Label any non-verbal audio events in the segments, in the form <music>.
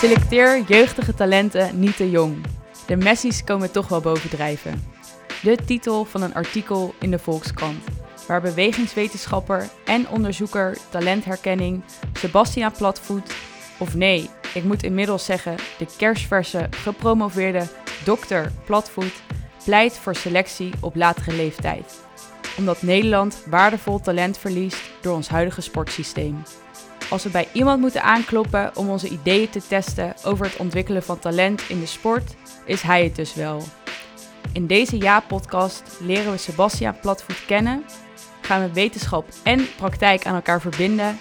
Selecteer jeugdige talenten niet te jong. De Messi's komen toch wel bovendrijven. De titel van een artikel in de Volkskrant, waar bewegingswetenschapper en onderzoeker talentherkenning Sebastiaan Platvoet, of nee, ik moet inmiddels zeggen de kerstverse gepromoveerde dokter Platvoet, pleit voor selectie op latere leeftijd. Omdat Nederland waardevol talent verliest door ons huidige sportsysteem. Als we bij iemand moeten aankloppen om onze ideeën te testen over het ontwikkelen van talent in de sport, is hij het dus wel. In deze Ja-podcast leren we Sebastiaan Platvoet kennen, gaan we wetenschap en praktijk aan elkaar verbinden,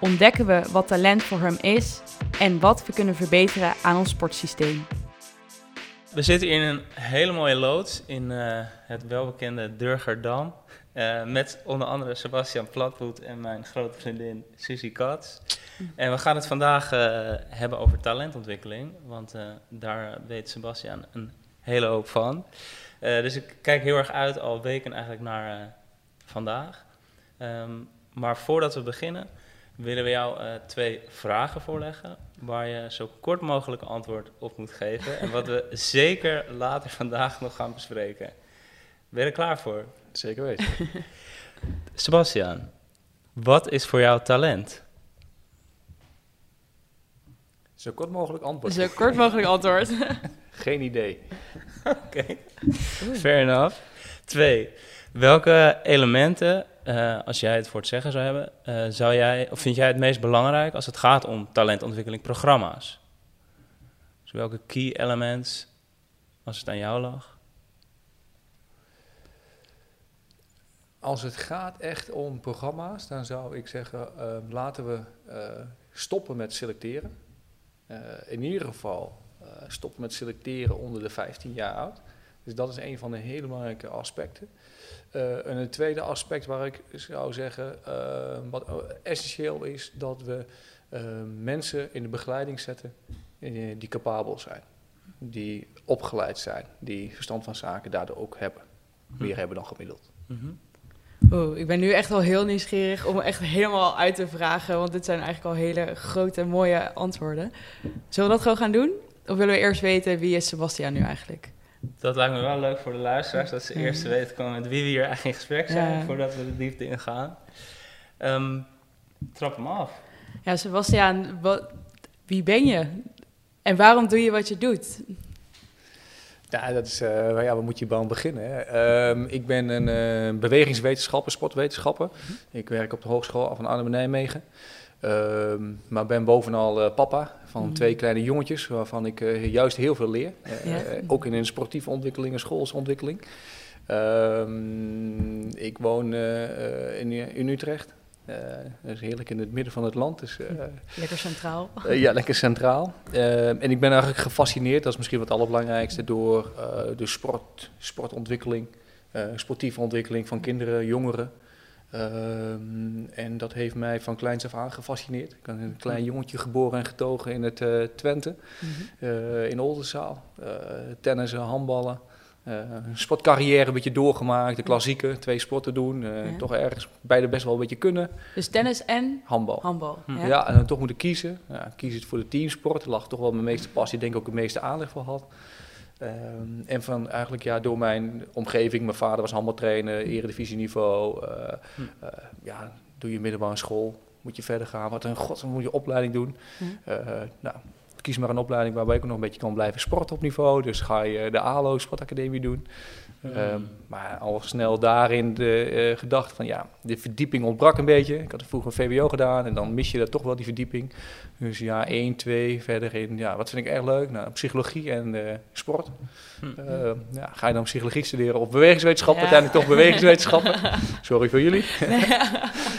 ontdekken we wat talent voor hem is en wat we kunnen verbeteren aan ons sportsysteem. We zitten in een hele mooie loods in eh, het welbekende Durgerdam. Eh, met onder andere Sebastian Platvoet en mijn grote vriendin Susie Katz. En we gaan het vandaag eh, hebben over talentontwikkeling. Want eh, daar weet Sebastian een hele hoop van. Dus ik kijk heel erg uit al weken eigenlijk naar vandaag. Ehm, maar voordat we beginnen willen we jou twee vragen voorleggen waar je zo kort mogelijk antwoord op moet geven. En wat we <laughs> zeker later vandaag nog gaan bespreken. Ben je er klaar voor? Zeker weten. <laughs> Sebastian, wat is voor jou talent? Zo kort mogelijk antwoord. Zo kort mogelijk antwoord. <laughs> Geen idee. <laughs> Oké, fair enough. Twee, welke elementen, eh, als jij het voor het zeggen zou hebben, eh, zou jij, of vind jij het meest belangrijk als het gaat om talentontwikkeling programma's? Dus welke key elements, als het aan jou lag? Als het gaat echt om programma's, dan zou ik zeggen, eh, laten we eh, stoppen met selecteren. Eh, in ieder geval eh, stoppen met selecteren onder de 15 jaar oud. Dus dat is een van de hele belangrijke aspecten. En het tweede aspect waar ik zou zeggen, eh, wat essentieel is, dat we eh, mensen in de begeleiding zetten die capabel zijn. Die opgeleid zijn, die verstand van zaken daardoor ook hebben. Meer hebben dan gemiddeld. Mhm. Oeh, ik ben nu echt wel heel nieuwsgierig om echt helemaal uit te vragen, want dit zijn eigenlijk al hele grote, mooie antwoorden. Zullen we dat gewoon gaan doen? Of willen we eerst weten wie is Sebastiaan nu eigenlijk? Dat lijkt me wel leuk voor de luisteraars, dat ze eerst weten komen met wie we hier eigenlijk in gesprek zijn, Ja. voordat we de diepte ingaan. Ehm trap hem af. Ja, Sebastiaan, wat, wie ben je? En waarom doe je wat je doet? Ja, dat is, eh, ja, waar moet je dan beginnen? Hè? Ehm, ik ben een eh, bewegingswetenschapper, sportwetenschapper. Ik werk op de Hogeschool van Arnhem-Nijmegen. Ehm, maar ben bovenal eh, papa van Mhm. twee kleine jongetjes, waarvan ik juist heel veel leer. Ja. ook in een sportieve ontwikkeling en schoolsontwikkeling. Ehm, ik woon in, in Utrecht. Eh, dat is heerlijk in het midden van het land. Dus, eh, <laughs> Lekker centraal. eh, ja, lekker centraal. En ik ben eigenlijk gefascineerd, dat is misschien wat het allerbelangrijkste, door de sport, sportontwikkeling, sportieve ontwikkeling van kinderen, jongeren. Ehm, en dat heeft mij van kleins af aan gefascineerd. Ik ben een klein jongetje geboren en getogen in het Twente, Mhm. eh, in Oldenzaal. Tennissen, handballen. Eh, een sportcarrière een beetje doorgemaakt, de klassieke, twee sporten doen. eh, Ja. Toch ergens beide best wel een beetje kunnen. Dus tennis en Handbal. handbal. Hm. Ja, en dan toch moeten kiezen. Ja, kies het voor de teamsport. Daar lag toch wel mijn meeste passie, denk ik ook het meeste aanleg voor had. Ehm, en van eigenlijk ja, door mijn omgeving, mijn vader was handbaltrainer, eredivisieniveau. eh Hm. eh, ja, doe je middelbare school, moet je verder gaan. Wat een god, moet je opleiding doen. Hm. Eh, nou, kies maar een opleiding waarbij ik nog een beetje kan blijven sporten op niveau. Dus ga je de ALO Sportacademie doen. Ehm, maar al snel daarin de eh, gedachte van ja, de verdieping ontbrak een beetje. Ik had vroeger een VWO gedaan en dan mis je dat toch wel die verdieping. Dus ja, 1, 2 verder in. Ja, wat vind ik erg leuk? Nou, psychologie en eh, sport. Hm. Ehm, ja, ga je dan psychologie studeren of bewegingswetenschappen? Ja. Uiteindelijk toch <laughs> bewegingswetenschappen. Sorry voor jullie. <laughs> <laughs>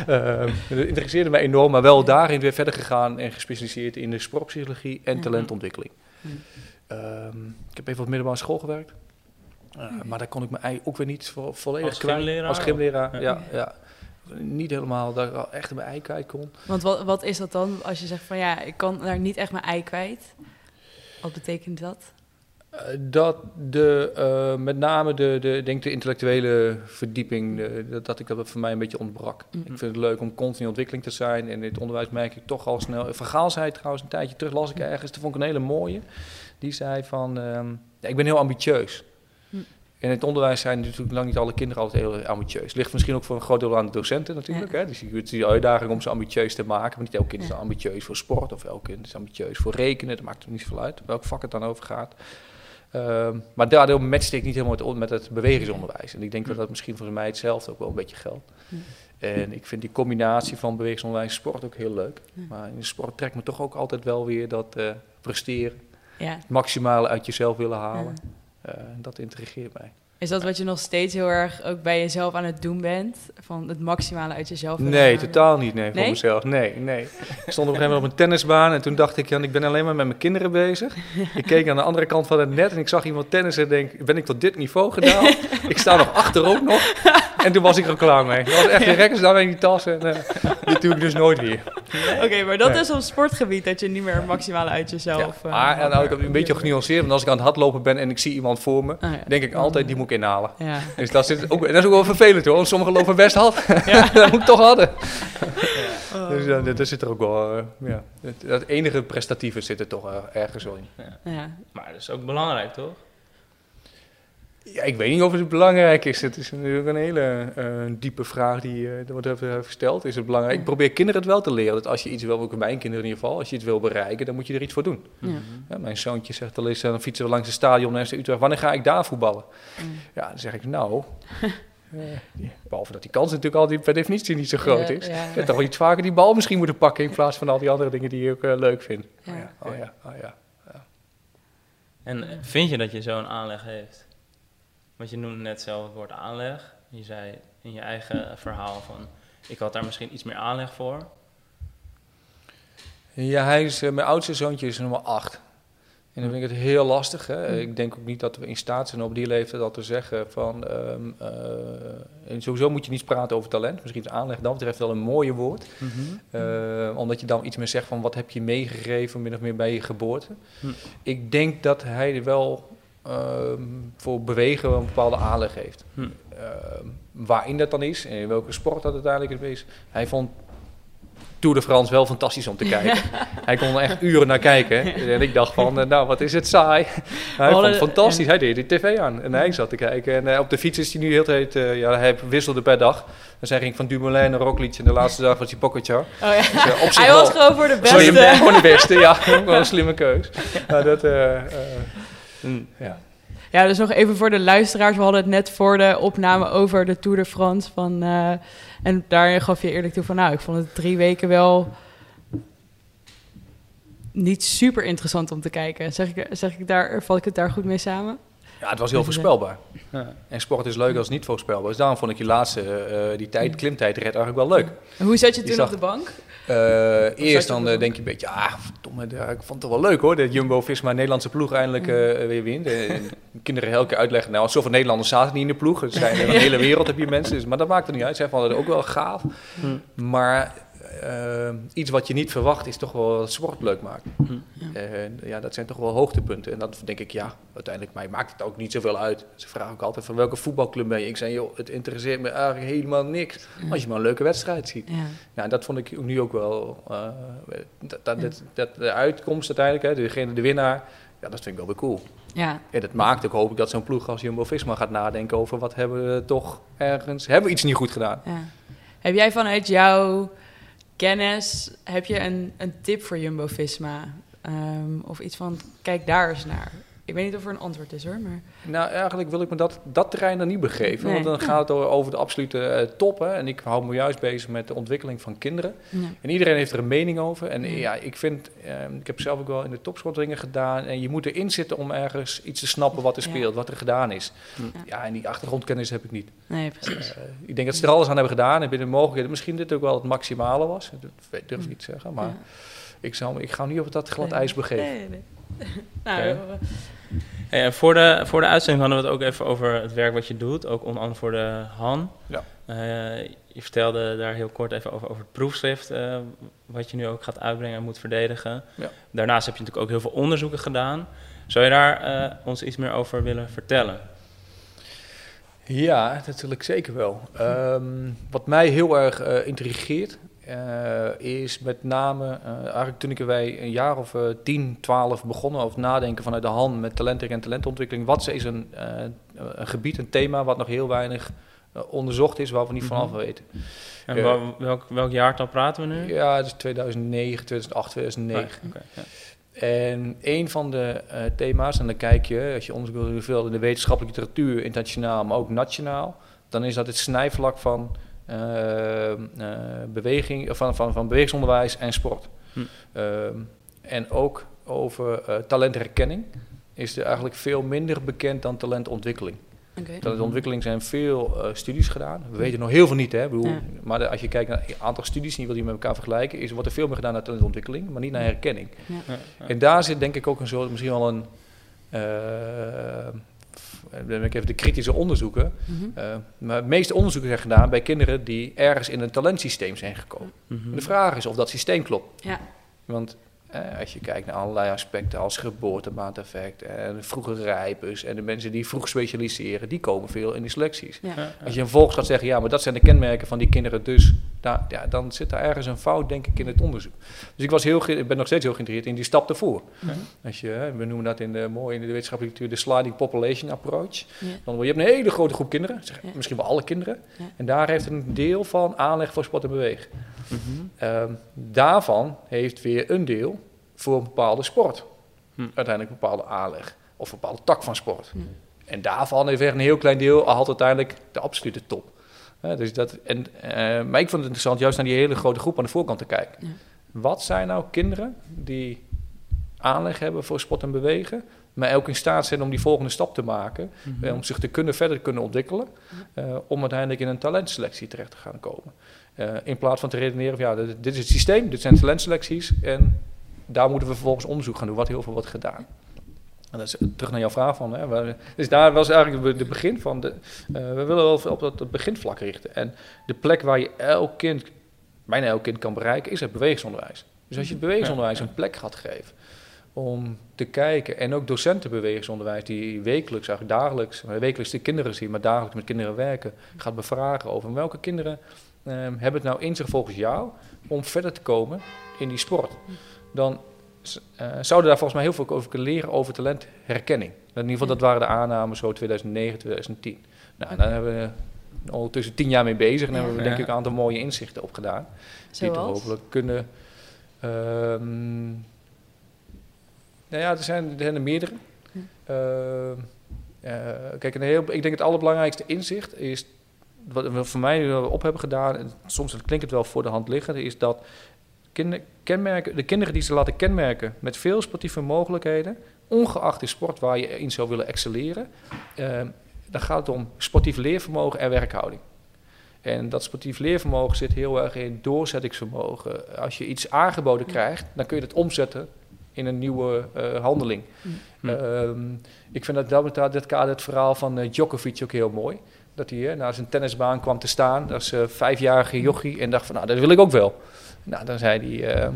Ehm, dat interesseerde me enorm, maar wel daarin weer verder gegaan en gespecialiseerd in de sportpsychologie en Mhm. talentontwikkeling. Mhm. Ehm, ik heb even op middelbare school gewerkt. Uh, maar daar kon ik me ei ook weer niet vo volledig Als kwijt. gymleraar? Als gymleraar, Ja. ja. ja, Niet helemaal dat ik wel echt mijn ei kwijt kon. Want wat, wat is dat dan als je zegt van ja, ik kan daar niet echt mijn ei kwijt? Wat betekent dat? Eh, dat de, eh, met name de, de, ik denk de intellectuele verdieping, de- dat, dat ik dat voor mij een beetje ontbrak. Mm. Ik vind het leuk om continu in ontwikkeling te zijn. En in het onderwijs merk ik toch al snel. Vergaal zei trouwens een tijdje terug, las ik ergens, dat vond ik een hele mooie. Die zei van, ehm, ja, ik ben heel ambitieus. In het onderwijs zijn natuurlijk lang niet alle kinderen altijd heel ambitieus. Ligt misschien ook voor een groot deel aan de docenten natuurlijk. Hè? Dus je hebt die uitdaging om ze ambitieus te maken. Maar niet elk kind is Ja. ambitieus voor sport of elk kind is ambitieus voor rekenen. Dat maakt er niet zoveel uit, welk vak het dan over gaat. Ehm, maar daardoor matchte ik niet helemaal met, het bewegingsonderwijs. En ik denk dat dat misschien voor mij hetzelfde ook wel een beetje geldt. En ik vind die combinatie van bewegingsonderwijs en sport ook heel leuk. Maar in de sport trekt me toch ook altijd wel weer dat eh, presteren. Het maximale uit jezelf willen halen. Eh, dat intrigeert mij. Is dat wat je nog steeds heel erg ook bij jezelf aan het doen bent? Van het maximale uit jezelf Nee, halen? totaal niet. Nee, voor Nee? mezelf. Nee, nee. Ik stond op een gegeven moment op een tennisbaan en toen dacht ik, Jan, ik ben alleen maar met mijn kinderen bezig. Ik keek aan de andere kant van het net en ik zag iemand tennissen en denk, ben ik tot dit niveau gedaald? ik sta nog achter ook nog. En toen was ik er klaar mee. Dat was echt een rekkers daar in die tas en eh, dit doe ik dus nooit weer. Oké, maar dat Nee. is op sportgebied dat je niet meer het maximale uit jezelf... Ja, maar en haalt, nou, ik heb een beetje genuanceerd, want als ik aan het hardlopen ben en ik zie iemand voor me, Ah, ja. denk ik altijd, die moet inhalen. Ja. Dus dat, zit ook, dat is ook wel vervelend hoor, want sommigen lopen best hard. Ja. <laughs> dat moet ik toch hadden. Dus ja, dat zit er ook wel, eh, ja. Het enige prestatieve zit er toch eh, ergens wel in. Ja. Maar dat is ook belangrijk, toch? Ja, ik weet niet of het belangrijk is. Het is natuurlijk een hele eh, diepe vraag die eh, wordt even gesteld. Is het belangrijk? Ik probeer kinderen het wel te leren. Dat als je iets wil, ook mijn kinderen in ieder geval, als je iets wil bereiken, dan moet je er iets voor doen. Ja. Ja, mijn zoontje zegt al eens, eh, dan fietsen we langs het stadion naar FC Utrecht. Wanneer ga ik daar voetballen? Mm. Ja, dan zeg ik nou, <laughs> eh, behalve dat die kans natuurlijk altijd per definitie niet zo groot Ja, is. ja. Je had toch wel iets vaker die bal misschien moeten pakken in plaats van al die andere dingen die je ook leuk vindt. Ja. Oh ja, oh ja, oh ja. En vind je dat je zo'n aanleg heeft? Want je noemde net zelf het woord aanleg. Je zei in je eigen verhaal van, ik had daar misschien iets meer aanleg voor. Ja, hij is, eh, mijn oudste zoontje is nummer 8. En dan vind ik het heel lastig. Hè? Mm. Ik denk ook niet dat we in staat zijn op die leeftijd al te zeggen van... ehm, eh, en sowieso moet je niet praten over talent. Misschien is aanleg dat betreft wel een mooie woord. Eh, omdat je dan iets meer zegt van wat heb je meegegeven min of meer bij je geboorte. Hm. Ik denk dat hij er wel ehm, voor bewegen een bepaalde aanleg heeft. Hm. Ehm, waarin dat dan is en in welke sport dat uiteindelijk is. Hij vond Tour de France wel fantastisch om te <laughs> kijken. Hij kon er echt uren naar kijken. En ik dacht van, eh, nou wat is het saai. <laughs> hij vond het fantastisch. Hij deed de tv aan en hij zat te kijken. En eh, op de fiets is hij nu heel de tijd, eh, ja, hij wisselde per dag. Dus hij ging van Dumoulin naar Roglic en de laatste dag was hij Pogacar. Oh, ja. Dus, <laughs> Hij was wel- gewoon voor de Sorry, beste. gewoon de beste, ja. Ook wel een slimme keus. Maar dat, Hm. ja. Ja, dus nog even voor de luisteraars. We hadden het net voor de opname over de Tour de France. Van, eh, en daarin gaf je eerlijk toe van... nou, ik vond het drie weken wel niet super interessant om te kijken. Zeg ik, zeg ik daar, val ik het daar goed mee samen? ja, het was heel voorspelbaar. Ja. En sport is leuk als het niet voorspelbaar is. Daarom vond ik die laatste, eh, die tijd, klimtijdrit eigenlijk wel leuk. En Hoe zat je Je toen zag- op de bank? Eh, eerst dan eh, denk je een beetje, ah, verdomme, ja, ik vond het wel leuk hoor. Dat Jumbo-Visma Nederlandse ploeg eindelijk eh, weer wint. En <laughs> kinderen elke keer uitleggen, nou, zoveel Nederlanders zaten niet in de ploeg. Er zijn <laughs> in de hele wereld heb je mensen, dus, maar dat maakt er niet uit. Zij vonden het ook wel gaaf. Hm. Maar eh, iets wat je niet verwacht is toch wel sport leuk maakt. Hm. En ja, dat zijn toch wel hoogtepunten. En dat denk ik, ja, uiteindelijk mij maakt het ook niet zoveel uit. Ze vragen ook altijd van welke voetbalclub ben je? Ik zei, joh, het interesseert me eigenlijk helemaal niks. Als je maar een leuke wedstrijd ziet. Ja. Ja, dat vond ik nu ook wel. eh, dat, dat, dat, dat de uitkomst uiteindelijk, hè, degene, de winnaar, ja, dat vind ik wel weer cool. ja. En dat maakt ook, hoop ik, dat zo'n ploeg als Jumbo-Visma gaat nadenken over wat hebben we toch ergens, hebben we iets niet goed gedaan? Ja. Heb jij vanuit jouw kennis, heb je een, een tip voor Jumbo-Visma? Ehm, of iets van, kijk daar eens naar. Ik weet niet of er een antwoord is hoor, maar... Nou, eigenlijk wil ik me dat, dat terrein dan niet begeven, Nee. want dan gaat het over de absolute eh, top. Hè, en ik hou me juist bezig met de ontwikkeling van kinderen. Ja. En iedereen heeft er een mening over. En Ja. ja, ik vind, eh, ik heb zelf ook wel in de topsportdingen gedaan. En je moet erin zitten om ergens iets te snappen wat er Ja. speelt, wat er gedaan is. Ja. Ja, en die achtergrondkennis heb ik niet. Nee, precies. Eh, ik denk dat ze er alles aan hebben gedaan en binnen de mogelijkheden. Misschien dit ook wel het maximale was. Dat durf ik niet te zeggen. Maar ik, zou, ik ga niet op dat glad Nee. ijs begeven. Nee, nee. <laughs> nou, Hey, en voor, de, voor de uitzending hadden we het ook even over het werk wat je doet, ook onder andere voor de Han. Ja. Eh, je vertelde daar heel kort even over, over het proefschrift, eh, wat je nu ook gaat uitbrengen en moet verdedigen. Ja. Daarnaast heb je natuurlijk ook heel veel onderzoeken gedaan. Zou je daar eh, ons iets meer over willen vertellen? Ja, ik zeker wel. Ehm, wat mij heel erg eh, intrigeert, eh, is met name, eh, eigenlijk toen ik wij een jaar of eh 10, 12 begonnen over nadenken vanuit de hand met talenten en talentontwikkeling. Wat is een, eh, een gebied, een thema wat nog heel weinig eh, onderzocht is, waar we niet vanaf Mhm. weten. En wel- welk, welk jaartal praten we nu? Ja, het is 2009, 2008, 2009. Ah, oké, ja. En een van de eh, thema's, en dan kijk je, als je onderzoek wil in de wetenschappelijke literatuur, internationaal, maar ook nationaal, dan is dat het snijvlak van, eh, eh, beweging, van, van, van bewegingsonderwijs en sport. Hm. Ehm, en ook over eh, talentherkenning is er eigenlijk veel minder bekend dan talentontwikkeling. Oké. Talentontwikkeling zijn veel eh, studies gedaan. We weten nog heel veel niet, hè. Ik bedoel, Ja. Maar de- als je kijkt naar een aantal studies, die wil die met elkaar vergelijken, is, wordt er veel meer gedaan naar talentontwikkeling, maar niet naar herkenning. Ja, ja. En daar zit denk ik ook een soort, misschien wel een, eh, ben ik even de kritische onderzoeken. Mhm. Eh, maar het meeste onderzoeken zijn gedaan bij kinderen die ergens in een talentsysteem zijn gekomen. Mhm. De vraag is of dat systeem klopt. Ja. Want eh, als je kijkt naar allerlei aspecten als geboortemaateffect en vroege rijpers en de mensen die vroeg specialiseren, die komen veel in die selecties. Ja. Ja, ja. Als je vervolgens gaat zeggen, ja, maar dat zijn de kenmerken van die kinderen, dus daar, ja, dan zit daar ergens een fout, denk ik, in het onderzoek. Dus ik, was heel, ik ben nog steeds heel geïnteresseerd in die stap ervoor. Mhm. Als je, we noemen dat in de, mooi in de wetenschappelijke literatuur de sliding population approach. Ja. Dan, je hebt een hele grote groep kinderen, zeg, Ja. misschien wel alle kinderen. Ja. En daar heeft een deel van aanleg voor sport en bewegen. Mhm. Ehm, daarvan heeft weer een deel voor een bepaalde sport. Hm. Uiteindelijk een bepaalde aanleg. Of een bepaalde tak van sport. Hm. En daarvan heeft weer een heel klein deel haalt uiteindelijk de absolute top. Hè, dus dat, en, eh, maar ik vond het interessant juist naar die hele grote groep aan de voorkant te kijken. Ja. Wat zijn nou kinderen die aanleg hebben voor sport en bewegen, maar ook in staat zijn om die volgende stap te maken, Mhm. eh, om zich te kunnen verder te kunnen ontwikkelen, eh, om uiteindelijk in een talentselectie terecht te gaan komen. Eh, in plaats van te redeneren van ja, dit, is het systeem, dit zijn talentselecties en daar moeten we vervolgens onderzoek gaan doen, wat heel veel wordt gedaan. En dat is eh, terug naar jouw vraag van, hè, waar- dus daar was eigenlijk de begin van, de, eh, we willen wel op dat, beginvlak richten. En de plek waar je elk kind, bijna elk kind kan bereiken, is het bewegingsonderwijs. Dus als je het bewegingsonderwijs een plek gaat geven om te kijken, en ook docenten bewegingsonderwijs die wekelijks, eigenlijk dagelijks, wekelijks de kinderen zien, maar dagelijks met kinderen werken, gaat bevragen over welke kinderen hebben het nou in zich volgens jou om verder te komen in die sport. Dan eh, zouden daar volgens mij heel veel over kunnen leren over talentherkenning. In ieder geval, dat waren de aannames zo 2009, 2010. Nou, daar hebben we ondertussen tien jaar mee bezig en hebben we denk ik een aantal mooie inzichten opgedaan. Die toch Zoals? hopelijk kunnen. ehm, nou ja, er zijn, er zijn er meerdere. Hm. Ehm, eh, kijk, een heel, ik denk het allerbelangrijkste inzicht is. Wat we voor mij op hebben gedaan, en soms klinkt het wel voor de hand liggend, is dat kinder, kenmerken, de kinderen die ze laten kenmerken met veel sportieve mogelijkheden, ongeacht de sport waar je in zou willen excelleren, ehm, dan gaat het om sportief leervermogen en werkhouding. En dat sportief leervermogen zit heel erg in doorzettingsvermogen. Als je iets aangeboden krijgt, dan kun je het omzetten in een nieuwe eh, handeling. Hm. Ehm, ik vind dat dat, dat, dat kader het verhaal van eh, Djokovic ook heel mooi. Dat hij eh, naar zijn tennisbaan kwam te staan als eh, vijfjarige jochie en dacht van, nou, dat wil ik ook wel. Nou, dan zei hij,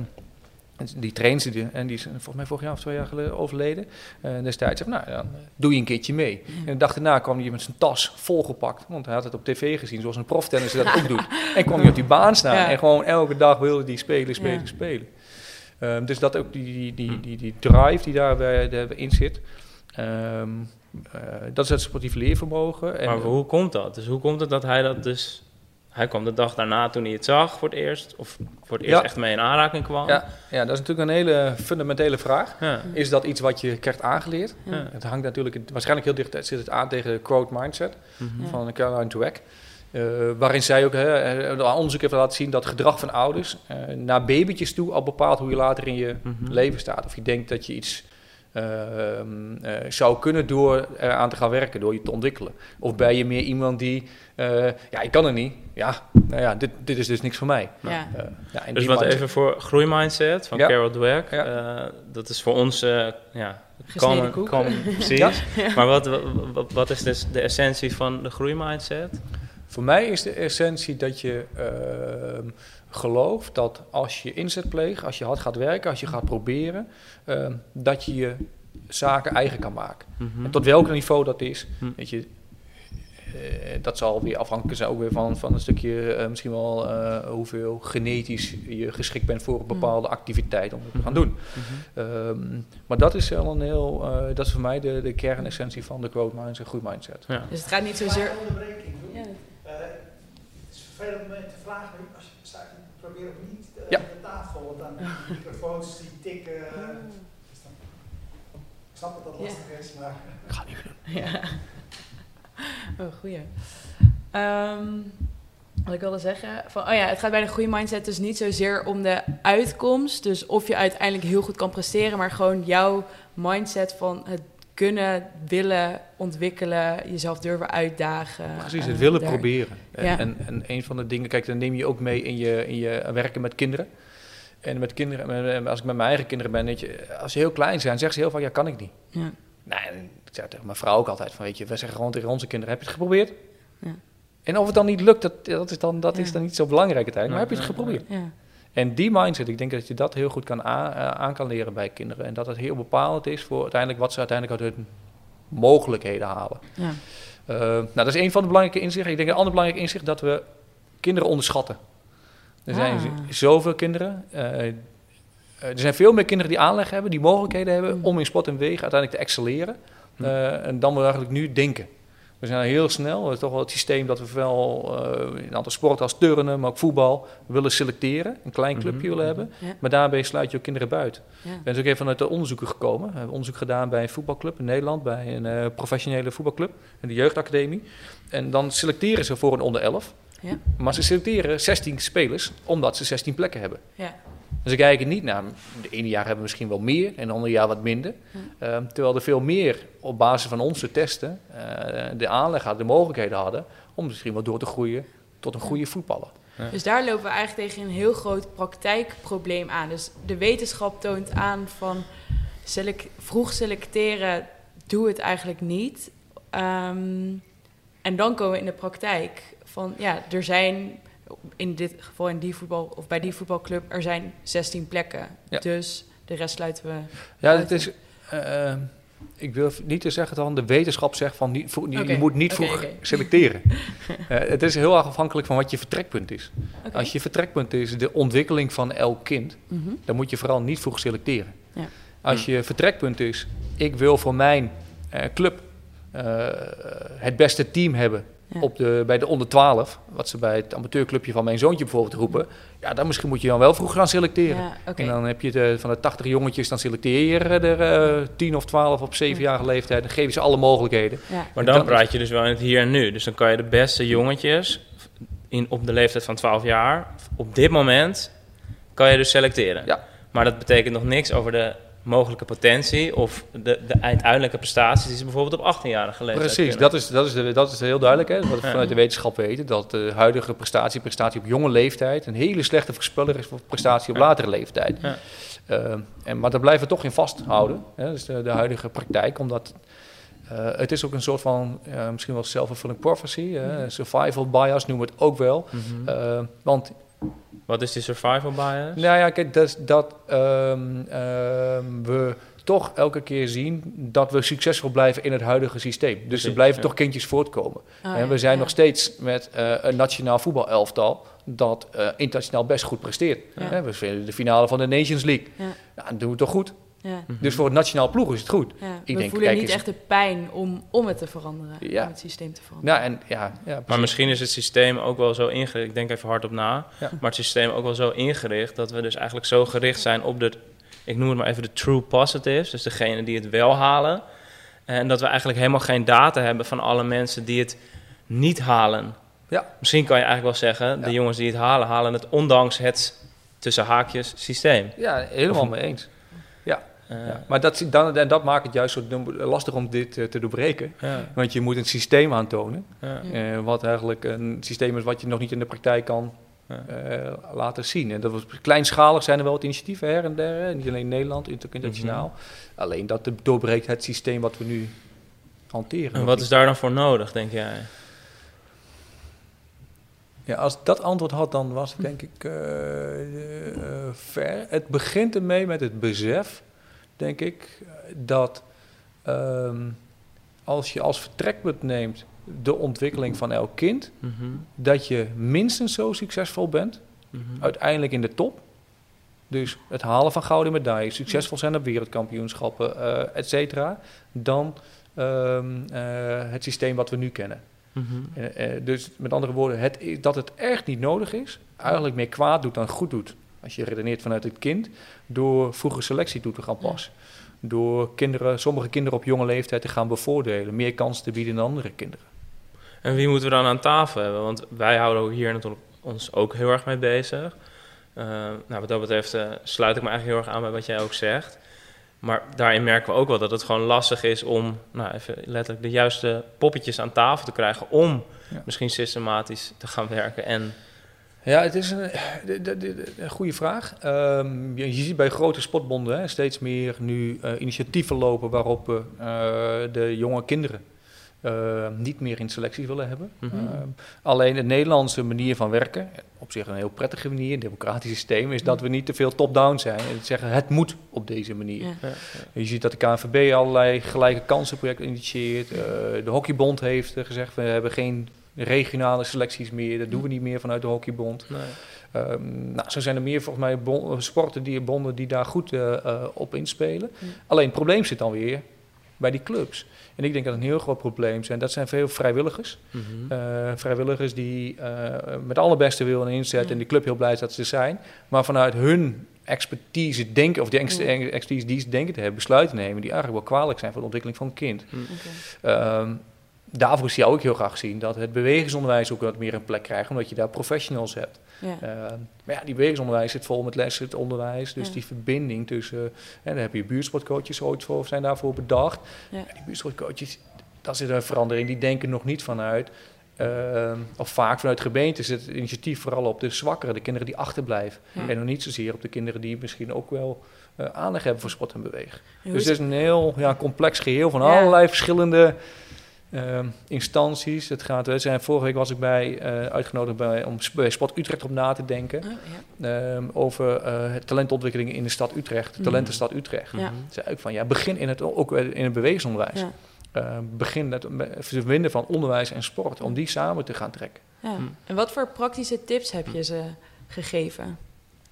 die trainste die, en die is volgens mij vorig jaar of twee jaar geleden overleden. Eh, destijds zei nou, dan doe je een keertje mee. En de dag daarna kwam hij met zijn tas volgepakt, want hij had het op tv gezien, zoals een proftennisser dat ook doet. En kwam hij op die baan staan Ja. en gewoon elke dag wilde hij spelen, spelen, Ja. spelen. Ehm, dus dat ook die, die, die, die, die drive die daarin zit. Ehm, eh, dat is het sportief leervermogen. En, maar hoe komt dat? Dus hoe komt het dat hij dat dus... Hij kwam de dag daarna toen hij het zag voor het eerst, of voor het eerst Ja. echt mee in aanraking kwam. ja, ja, dat is natuurlijk een hele fundamentele vraag. Ja. Is dat iets wat je krijgt aangeleerd? Ja. Het hangt natuurlijk waarschijnlijk heel dicht zit het aan tegen de quote mindset Mhm. Ja. van Caroline Dweck. Eh, waarin zij ook hè, eh, onderzoek heeft laten zien dat gedrag van ouders eh, naar babytjes toe al bepaalt hoe je later in je Mhm. leven staat. Of je denkt dat je iets zou kunnen door eraan te gaan werken, door je te ontwikkelen. Of ben je meer iemand die, eh, ja, ik kan het niet. Ja, nou ja, dit, dit is dus niks voor mij. Ja. Eh, ja, Dus wat mindset- even voor groeimindset van Ja. Carol Dweck. Ja. eh, dat is voor ons, eh, ja, Gesneden kan, kan <laughs> precies. Ja. Maar wat, wat, wat is dus de essentie van de groeimindset? Voor mij is de essentie dat je ehm, gelooft dat als je inzet pleegt, als je hard gaat werken, als je gaat proberen, ehm, dat je je zaken eigen kan maken. Mhm. En tot welk niveau dat is, Hm. weet je, eh, dat zal weer afhankelijk zijn ook weer van, van een stukje eh, misschien wel eh, hoeveel genetisch je geschikt bent voor een bepaalde activiteit om het te gaan doen. Mhm. Ehm, maar dat is wel een heel, eh, dat is voor mij de, de kernessentie van de growth mindset, groeimindset. Ja. Dus het gaat niet zozeer... Ja. Eh, het is vervelend om te vragen, als je staat, probeer ook niet eh, Ja. de tafel, want dan die microfoons die tikken. dus dan- ik snap dat dat Ja. lastig is, maar Ik ga niet doen. <laughs> Ja. Oh, goeie. Ehm, wat ik wilde zeggen, van, oh ja, het gaat bij de goede mindset dus niet zozeer om de uitkomst, dus of je uiteindelijk heel goed kan presteren, maar gewoon jouw mindset van het kunnen, willen, ontwikkelen, jezelf durven uitdagen. Precies, het willen daar- proberen. En, Ja. en, en een van de dingen, kijk, dan neem je ook mee in je, in je werken met kinderen. En met kinderen, als ik met mijn eigen kinderen ben, weet je, als ze heel klein zijn, zeggen ze heel vaak, ja, kan ik niet. Ja. Ik zeg tegen mijn vrouw ook altijd van, weet je, we zeggen gewoon tegen onze kinderen, heb je het geprobeerd? Ja. En of het dan niet lukt, dat, dat, is, dan, dat Ja. is dan niet zo belangrijk uiteindelijk, maar heb je het geprobeerd? Ja. En die mindset, ik denk dat je dat heel goed kan aan, eh, aan kan leren bij kinderen. En dat het heel bepalend is voor uiteindelijk wat ze uiteindelijk uit hun mogelijkheden halen. Ja. Eh, nou, dat is een van de belangrijke inzichten. Ik denk een ander belangrijk inzicht dat we kinderen onderschatten. Er zijn Ah. zoveel kinderen. eh, er zijn veel meer kinderen die aanleg hebben, die mogelijkheden hebben Mm. om in sport en wegen uiteindelijk te excelleren. Mm. en dan we eigenlijk nu denken. We zijn heel snel, is toch wel het systeem dat we wel eh, in een aantal sporten als turnen, maar ook voetbal, willen selecteren. Een klein clubje Mhm, willen mhm. hebben. Ja. Maar daarbij sluit je ook kinderen buiten. Ja. Ik ben dus ook even vanuit de onderzoeken gekomen. We hebben onderzoek gedaan bij een voetbalclub in Nederland, bij een eh, professionele voetbalcllub, in de jeugdacademie. En dan selecteren ze voor een onder 11. Ja. Maar ze selecteren 16 spelers omdat ze 16 plekken hebben. Ja. Dus ze kijken niet naar, de ene jaar hebben we misschien wel meer en de andere jaar wat minder. Ehm, terwijl er veel meer op basis van onze testen eh, de aanleg hadden, de mogelijkheden hadden om misschien wel door te groeien tot een goede voetballer. Dus daar lopen we eigenlijk tegen een heel groot praktijkprobleem aan. Dus de wetenschap toont aan van selec- vroeg selecteren, doe het eigenlijk niet. Ehm, en dan komen we in de praktijk van ja, er zijn in dit geval in die voetbal of bij die voetbalclub er zijn 16 plekken. Ja. Dus de rest sluiten we. Ja, het is. eh, ik wil niet te zeggen dat de wetenschap zegt van niet, vroeg- je- moet niet vroeg selecteren. <laughs> Eh, het is heel erg afhankelijk van wat je vertrekpunt is. Als je vertrekpunt is de ontwikkeling van elk kind, Mhm. dan moet je vooral niet vroeg selecteren. Ja. Als je vertrekpunt is, ik wil voor mijn eh, club eh, het beste team hebben Ja. op de, bij de onder 12, wat ze bij het amateurclubje van mijn zoontje bijvoorbeeld roepen, ja, dan misschien moet je dan wel vroeg gaan selecteren. Ja. En dan heb je de, van de 80 jongetjes, dan selecteer je er eh 10 of 12 op 7-jarige leeftijd. Dan geef je ze alle mogelijkheden. Ja. Maar dan dan- praat je dus wel in het hier en nu. Dus dan kan je de beste jongetjes in, op de leeftijd van 12 jaar, op dit moment, kan je dus selecteren. Ja. Maar dat betekent nog niks over de mogelijke potentie of de, de uiteindelijke prestaties die ze bijvoorbeeld op 18-jarige leeftijd Precies, dat is, dat, is de, dat is heel duidelijk. Hè? Wat we Ja. vanuit de wetenschap weten. Dat de huidige prestatie, prestatie op jonge leeftijd... een hele slechte voorspeller is voor prestatie op latere leeftijd. Ja. Eh, en, maar daar blijven we toch in vasthouden. Hè? Is de, de huidige praktijk. Omdat eh, het is ook een soort van, misschien wel self-fulfilling prophecy. hè, survival bias noemen we het ook wel. Mhm. Eh, want Wat is die survival bias? Nou ja, kijk, dat, dat ehm, ehm, we toch elke keer zien dat we succesvol blijven in het huidige systeem. Dus er blijven ja. toch kindjes voortkomen. Ah, en we zijn ja. nog steeds met eh, een nationaal voetbalelftal dat eh, internationaal best goed presteert. Ja. We spelen de finale van de Nations League. Ja. Ja, dan doen we het toch goed. Ja. Mhm. Dus voor het nationaal ploeg is het goed. Ja, Ik we denk, voelen kijk niet echt de pijn om, om het te veranderen, Ja. om het systeem te veranderen. Nou, en ja, ja Maar misschien is het systeem ook wel zo ingericht, ik denk even hardop na, Ja. maar het systeem ook wel zo ingericht dat we dus eigenlijk zo gericht zijn op de, ik noem het maar even de true positives, dus degene die het wel halen. En dat we eigenlijk helemaal geen data hebben van alle mensen die het niet halen. Ja. Misschien kan je eigenlijk wel zeggen, de Ja. jongens die het halen, halen het ondanks het tussen haakjes systeem. Ja, helemaal mee eens. Eh, Ja. Maar dat, dan, en dat maakt het juist zo lastig om dit eh, te doorbreken. ja, Want je moet een systeem aantonen. ja. Eh, wat eigenlijk een systeem is wat je nog niet in de praktijk kan eh, laten zien. En dat was, kleinschalig zijn er wel wat initiatieven her en der. hè. Niet alleen in Nederland, inter- internationaal. Mhm. Alleen dat doorbreekt het systeem wat we nu hanteren. En wat is daar dan voor nodig, denk jij? Ja, als ik dat antwoord had, dan was het denk ik eh, eh, ver. Het begint ermee met het besef denk ik, dat ehm, als je als vertrekpunt neemt de ontwikkeling van elk kind, Mhm. dat je minstens zo succesvol bent, Mhm. uiteindelijk in de top. Dus het halen van gouden medailles, succesvol zijn op wereldkampioenschappen, eh et cetera, dan ehm, eh, het systeem wat we nu kennen. Mhm. Eh, dus met andere woorden, het, dat het echt niet nodig is, eigenlijk meer kwaad doet dan goed doet. Als je redeneert vanuit het kind, door vroege selectie toe te gaan passen. Door kinderen, sommige kinderen op jonge leeftijd te gaan bevoordelen, meer kansen te bieden dan andere kinderen. En wie moeten we dan aan tafel hebben? Want wij houden hier natuurlijk ons ook heel erg mee bezig. Eh, nou, wat dat betreft eh, sluit ik me eigenlijk heel erg aan bij wat jij ook zegt. Maar daarin merken we ook wel dat het gewoon lastig is om nou, even letterlijk de juiste poppetjes aan tafel te krijgen om Ja. misschien systematisch te gaan werken. En Ja, het is een, de- de- de- een goede vraag. Ehm, je, je ziet bij grote sportbonden hè, steeds meer nu eh, initiatieven lopen waarop we eh, de jonge kinderen eh, niet meer in selectie willen hebben. Mhm. Ehm, alleen de Nederlandse manier van werken, op zich een heel prettige manier, een democratisch systeem, is dat we niet te veel top-down zijn. En zeggen het moet op deze manier. Ja. ja, Je ziet dat de KNVB allerlei gelijke kansenprojecten initieert. Eh, de Hockeybond heeft eh, gezegd, we hebben geen regionale selecties meer. Dat doen we niet meer vanuit de Hockeybond. nee. Ehm, nou, zo zijn er meer volgens mij bon- sporten die bonden die daar goed eh, eh, op inspelen. Ja. Alleen het probleem zit dan weer bij die clubs. En ik denk dat een heel groot probleem zijn. Dat zijn veel vrijwilligers. Mhm. Eh, vrijwilligers die eh, met alle beste wil en inzet Ja. en de club heel blij is dat ze er zijn. Maar vanuit hun expertise denken, of de ex- Ja. expertise die ze denken te hebben, besluiten nemen die eigenlijk wel kwalijk zijn voor de ontwikkeling van een kind. Ehm, daarvoor zou ik heel graag zien dat het bewegingsonderwijs ook wat meer een plek krijgt, omdat je daar professionals hebt. Ja. Ehm, maar ja, die bewegingsonderwijs zit vol met lessen, het onderwijs. Dus Ja. die verbinding tussen... en dan heb je buurtsportcoaches ooit voor, zijn daarvoor bedacht. Ja. Ja, die buurtsportcoaches, dat zit een verandering. Die denken nog niet vanuit... ehm, of vaak vanuit gemeenten zit het initiatief vooral op de zwakkeren, de kinderen die achterblijven. En nog niet zozeer op de kinderen die misschien ook wel eh, aandacht hebben voor sport en bewegen. Dus het is een heel ja, complex geheel van allerlei verschillende ehm, instanties. Het gaat, we zijn, vorige week was ik bij, eh, uitgenodigd bij, om bij Sport Utrecht op na te denken. Oh, ja. ehm, over eh, talentontwikkeling in de stad Utrecht, de Mhm. talentenstad Utrecht. Ja. Mhm. Zei ik van ja, begin in het, ook in het bewegingsonderwijs. Ja. Eh, begin met het verbinden van onderwijs en sport, om die samen te gaan trekken. Ja. Hm. En wat voor praktische tips heb je ze gegeven?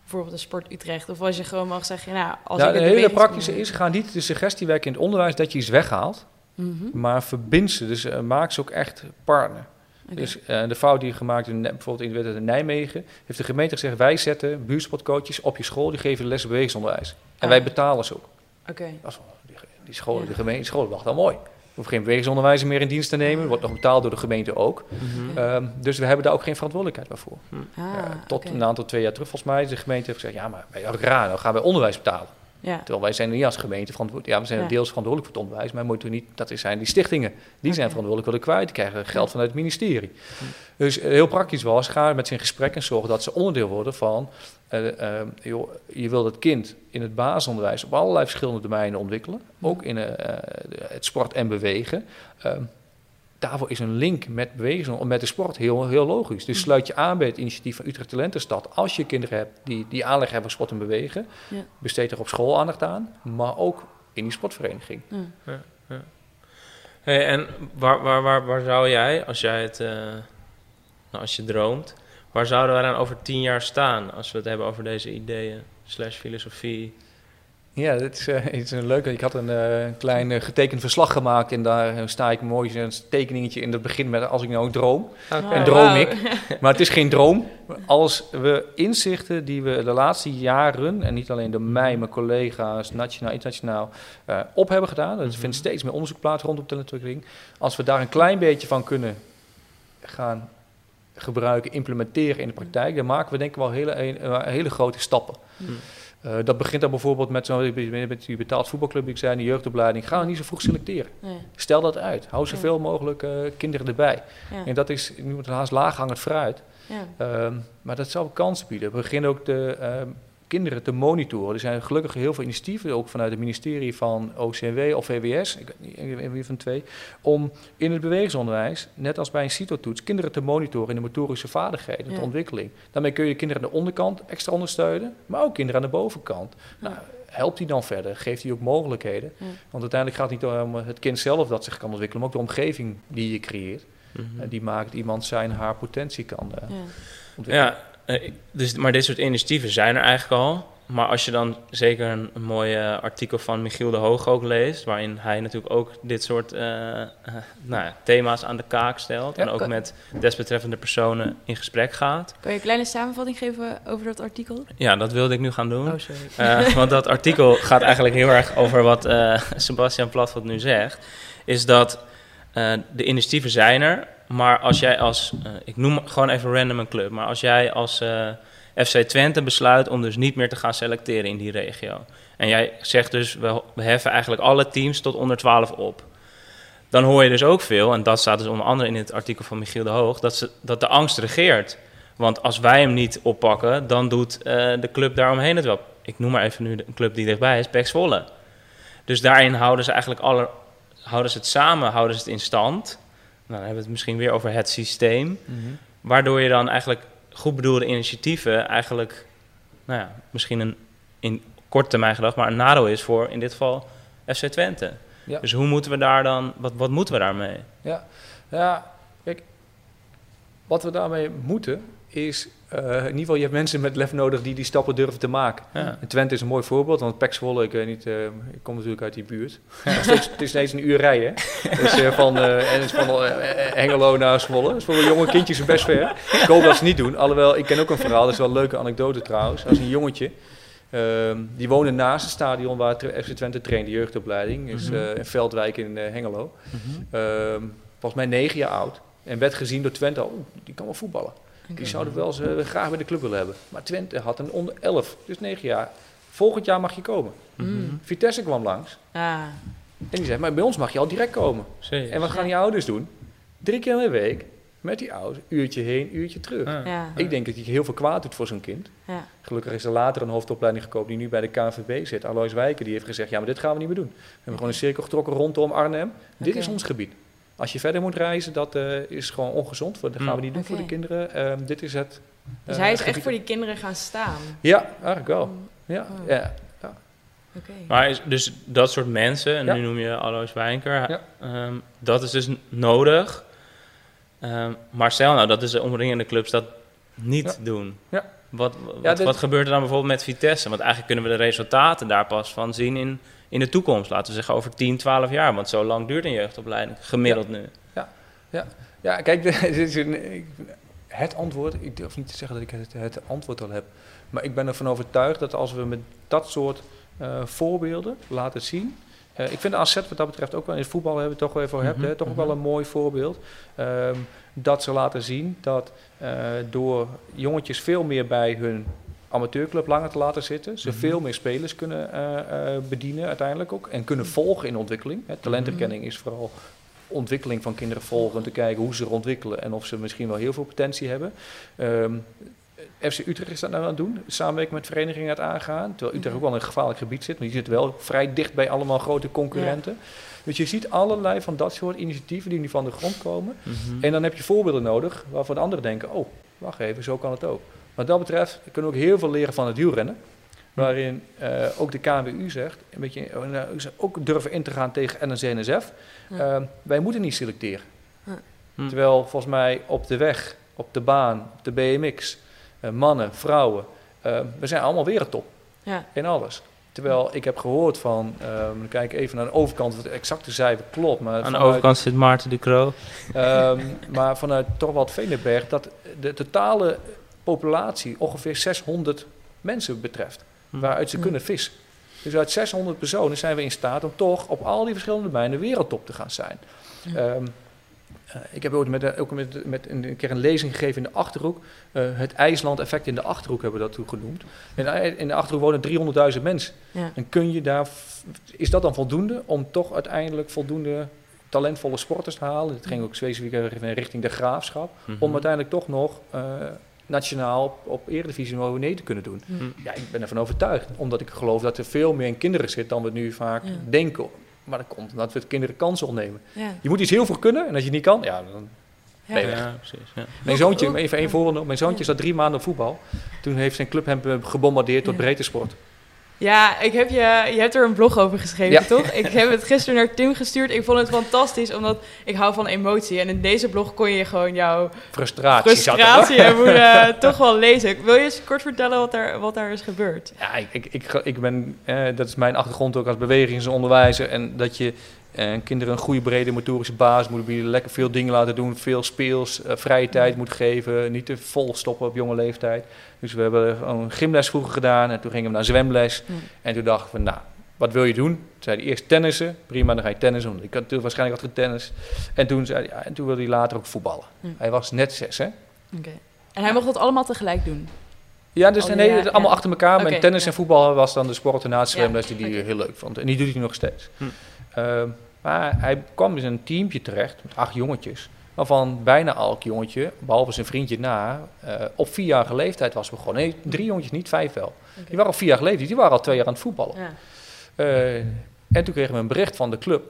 Bijvoorbeeld de Sport Utrecht. Of als je gewoon mag zeggen, nou, als nou, ik het hele praktische is, ga niet de suggestie werken in het onderwijs dat je iets weghaalt, Mhm. maar verbind ze. Dus eh, maak ze ook echt partner. Dus eh, de fout die gemaakt in, bijvoorbeeld in, werd het in Nijmegen, heeft de gemeente gezegd: wij zetten buurtsportcoaches op je school, die geven les bewegingsonderwijs. En Ah. wij betalen ze ook. Oké. Dat is wel- die, die scholen, Ja. de gemeente, scholen mooi. We hoeven geen bewegingsonderwijs meer in dienst te nemen, wordt nog betaald door de gemeente ook. Mhm. Ehm, dus we hebben daar ook geen verantwoordelijkheid meer voor. Ah, tot een aantal twee jaar terug, volgens mij, de gemeente heeft gezegd: ja, maar dachten, raar, dan gaan wij onderwijs betalen. Ja. Terwijl wij zijn niet als gemeente verantwoordelijk. Ja, we zijn Ja. deels verantwoordelijk voor het onderwijs, maar moeten we niet, dat zijn die stichtingen. Die zijn verantwoordelijk voor de kwijt, die krijgen geld vanuit het ministerie. Dus eh, heel praktisch was, ga met ze in gesprek en zorg dat ze onderdeel worden van, eh, eh, joh, je wil het kind in het basisonderwijs op allerlei verschillende domeinen ontwikkelen. Ook in het sport en bewegen. Daarvoor is een link met bewegen, met de sport heel, heel logisch. Dus sluit je aan bij het initiatief van Utrecht Talentenstad. Als je kinderen hebt die, die aanleg hebben voor sport en bewegen, Ja. besteed er op school aandacht aan, maar ook in die sportvereniging. Ja. Hey, en waar, waar, waar, waar zou jij, als jij het, eh, nou, als je droomt, waar zouden wij dan over tien jaar staan als we het hebben over deze ideeën slash filosofie? Ja, dat is, het is een leuk. Ik had een eh, klein eh, getekend verslag gemaakt en daar sta ik mooi een tekeningetje in het begin met als ik nou ook droom. En droom ik. <laughs> Maar het is geen droom. Als we inzichten die we de laatste jaren, en niet alleen door mij, mijn collega's, nationaal, internationaal, eh, op hebben gedaan. Er Mhm. vindt steeds meer onderzoek plaats rondom talentontwikkeling. Als we daar een klein beetje van kunnen gaan gebruiken, implementeren in de praktijk, dan maken we denk ik wel hele, hele grote stappen. Hm. Eh, dat begint dan bijvoorbeeld met, zo'n met die betaald voetbalclub die ik zei, de jeugdopleiding. Ga niet zo vroeg selecteren. Nee. Stel dat uit. Hou zoveel mogelijk eh, kinderen erbij. Ja. En dat is, nu wordt het haast laaghangend fruit. Ja. Ehm, maar dat zal kansen bieden. We beginnen ook de ehm, kinderen te monitoren. Er zijn gelukkig heel veel initiatieven, ook vanuit het ministerie van OCW of VWS, ik weet niet van twee, om in het bewegingsonderwijs, net als bij een CITO-toets, kinderen te monitoren in de motorische vaardigheden, Ja. de ontwikkeling. Daarmee kun je kinderen aan de onderkant extra ondersteunen, maar ook kinderen aan de bovenkant. Nou, helpt hij dan verder? Geeft hij ook mogelijkheden? Ja. Want uiteindelijk gaat het niet om het kind zelf dat zich kan ontwikkelen, maar ook de omgeving die je creëert. Mhm. En die maakt iemand zijn haar potentie kan eh, ontwikkelen. Ja, eh, dus, maar dit soort initiatieven zijn er eigenlijk al. Maar als je dan zeker een, een mooi eh, artikel van Michiel de Hoog ook leest, waarin hij natuurlijk ook dit soort eh, eh, nou ja, thema's aan de kaak stelt Ja, en ook kan- met desbetreffende personen in gesprek gaat. Kan je een kleine samenvatting geven over dat artikel? Ja, dat wilde ik nu gaan doen. Oh, sorry. Eh, <laughs> want dat artikel gaat eigenlijk heel erg over wat eh, Sebastian Platvoort nu zegt. Is dat eh, de initiatieven zijn er, maar als jij als, eh, ik noem gewoon even random een club, maar als jij als eh, FC Twente besluit om dus niet meer te gaan selecteren in die regio. En jij zegt dus, we, heffen eigenlijk alle teams tot onder 12 op. Dan hoor je dus ook veel, en dat staat dus onder andere in het artikel van Michiel de Hoog, dat, ze, dat de angst regeert. Want als wij hem niet oppakken, dan doet eh, de club daaromheen het wel. Ik noem maar even nu een club die dichtbij is, Pek Zwolle. Dus daarin houden ze eigenlijk alle, houden ze het samen, houden ze het in stand. Dan hebben we het misschien weer over het systeem. Mhm. Waardoor je dan eigenlijk goed bedoelde initiatieven eigenlijk, nou ja, misschien een in korte termijn gedacht, maar een nadeel is voor in dit geval FC Twente. Ja. Dus hoe moeten we daar dan, wat, wat moeten we daarmee? Ja, ja, kijk, wat we daarmee moeten is, eh, in ieder geval, je hebt mensen met lef nodig die die stappen durven te maken. Ja. En Twente is een mooi voorbeeld, want Pek Zwolle, ik weet niet, eh, ik kom natuurlijk uit die buurt. Steeds- het is steeds een uur rijden. <laughs> Dus eh, van, eh, en is van Hengelo naar Zwolle. Dat is voor de jonge kindjes best ver. Ik hoop dat ze het niet doen. Alhoewel, ik ken ook een verhaal, dat is wel een leuke anekdote trouwens. Is een jongetje, ehm, die woonde naast het stadion waar FC Twente traint, de jeugdopleiding. is Mhm. in Veldwijk in Hengelo. Ehm, volgens mij negen jaar oud. En werd gezien door Twente, oh, die kan wel voetballen. Die zouden wel eens eh, graag bij de club willen hebben. Maar Twente had een onder 11, dus 9 jaar. Volgend jaar mag je komen. Mm. Vitesse kwam langs Ah, en die zei, maar bij ons mag je al direct komen. En wat gaan die ouders doen? Drie keer in de week met die ouders, uurtje heen, uurtje terug. Ja. ja. Ik denk dat hij heel veel kwaad doet voor zo'n kind. ja. Gelukkig is er later een hoofdopleiding gekomen die nu bij de KNVB zit. Alois Wijken, die heeft gezegd, ja, maar dit gaan we niet meer doen. We hebben gewoon een cirkel getrokken rondom Arnhem. Dit is ons gebied. Als je verder moet reizen, dat eh, is gewoon ongezond. Dat gaan we niet doen voor de kinderen. Ehm, dit is het. Dus eh, hij is echt voor die kinderen gaan staan. Ja, eigenlijk wel. Ja, Oh. ja. Oké. Maar is, dus dat soort mensen, en Ja. nu noem je Alois Wijnker, Ja. ehm, dat is dus nodig. Ehm, maar stel nou dat dus de omringende clubs dat niet doen. Ja. Wat, wat, Ja, dit- wat gebeurt er dan bijvoorbeeld met Vitesse? Want eigenlijk kunnen we de resultaten daar pas van zien in, in de toekomst. Laten we zeggen over 10, 12 jaar. Want zo lang duurt een jeugdopleiding gemiddeld nu. Ja, kijk, <laughs> is een, ik- het antwoord, ik durf niet te zeggen dat ik het, het antwoord al heb. Maar ik ben ervan overtuigd dat als we met dat soort eh, voorbeelden laten zien. eh, ik vind de AZ wat dat betreft ook wel in het voetbal hebben we het toch wel even Mhm, hebt, hè, toch ook mhm. wel een mooi voorbeeld. Ehm, dat ze laten zien dat eh, door jongetjes veel meer bij hun amateurclub langer te laten zitten, ze Mhm. veel meer spelers kunnen eh, eh, bedienen uiteindelijk ook. En kunnen volgen in ontwikkeling. Hè. Talentherkenning is vooral ontwikkeling van kinderen volgen, om te kijken hoe ze zich ontwikkelen en of ze misschien wel heel veel potentie hebben. Ehm, FC Utrecht is dat nou aan het doen, samenwerking met verenigingen aan het aangaan, terwijl Utrecht ook wel in een gevaarlijk gebied zit, maar die zit wel vrij dicht bij allemaal grote concurrenten. Dus je ziet allerlei van dat soort initiatieven die nu van de grond komen. Mhm. En dan heb je voorbeelden nodig waarvan anderen denken, oh, wacht even, zo kan het ook. Wat dat betreft kunnen we ook heel veel leren van het wielrennen. Waarin eh, ook de KNWU zegt, een beetje, eh, nou, ook durven in te gaan tegen NSNSF. Ja. Ehm, wij moeten niet selecteren. Ja. Hm. Terwijl volgens mij op de weg, op de baan, op de BMX, eh, mannen, vrouwen, eh, we zijn allemaal wereldtop Ja. in alles. Terwijl ik heb gehoord van, ehm, dan kijk ik even naar de overkant, wat het exacte cijfer klopt. Maar Aan de overkant zit Maarten de Croo. Ehm, maar vanuit Torwald Venenberg dat de totale populatie ongeveer 600 mensen betreft. Hm. Waaruit ze Hm. kunnen vissen. Dus uit 600 personen zijn we in staat om toch op al die verschillende domeinen wereldtop te gaan zijn. Ja. Ehm, eh, ik heb ooit met, eh, ook met, met een, een keer een lezing gegeven in de Achterhoek. Eh, het IJsland-effect in de Achterhoek hebben we dat toen genoemd. In de, in de Achterhoek wonen 300.000 mensen. Ja. En kun je daar, is dat dan voldoende om toch uiteindelijk voldoende talentvolle sporters te halen? Het ging ook specifiek richting de graafschap. Mhm. Om uiteindelijk toch nog nationaal op, op eredivisie niveau nee te kunnen doen. Hm. Ja, ik ben ervan overtuigd. Omdat ik geloof dat er veel meer in kinderen zit dan we nu vaak Ja. denken. Maar dat komt omdat we het kinderen kansen ontnemen. Ja. Je moet iets heel veel kunnen en als je het niet kan, ja, dan Ja. ben je weg. Ja, precies. Ja. Mijn zoontje, even één voorbeeld. Mijn zoontje zat drie maanden op voetbal. Toen heeft zijn club hem eh, gebombardeerd tot Ja. breedte sport. Ja, ik heb je, je hebt er een blog over geschreven, Ja. toch? Ik heb het gisteren naar Tim gestuurd. Ik vond het fantastisch, omdat ik hou van emotie. En in deze blog kon je gewoon jouw Frustratie. frustratie woede <laughs> toch wel lezen. Wil je eens kort vertellen wat daar, wat daar is gebeurd? Ja, ik, ik, ik, ik ben, eh, dat is mijn achtergrond ook als bewegingsonderwijzer. En dat je eh, kinderen een goede brede motorische basis moet bieden. Lekker veel dingen laten doen, veel speels, eh, vrije tijd moet geven. Niet te vol stoppen op jonge leeftijd. Dus we hebben gewoon gymles vroeger gedaan en toen gingen we naar zwemles. En toen dachten we, nou, wat wil je doen? Toen zei hij eerst tennissen. Prima, dan ga je tennissen. Want ik had toen waarschijnlijk had tennis. En toen, zei hij, ja, en toen wilde hij later ook voetballen. Hij was net zes, hè? Oké. En hij mocht dat allemaal tegelijk doen? Ja, dus Oh, nee, ja, allemaal ja. achter elkaar. Oké, Met tennis ja. en voetbal was dan de sport na het Ja, zwemles die hij heel leuk vond. En die doet hij nog steeds. Hm. Ehm, maar hij kwam in een teampje terecht met acht jongetjes. Waarvan bijna elk jongetje, behalve zijn vriendje na, eh, op vierjarige leeftijd was begonnen. Nee, drie jongetjes niet, vijf wel. Die waren op vierjarige leeftijd, die waren al twee jaar aan het voetballen. Ja. Eh, en toen kregen we een bericht van de club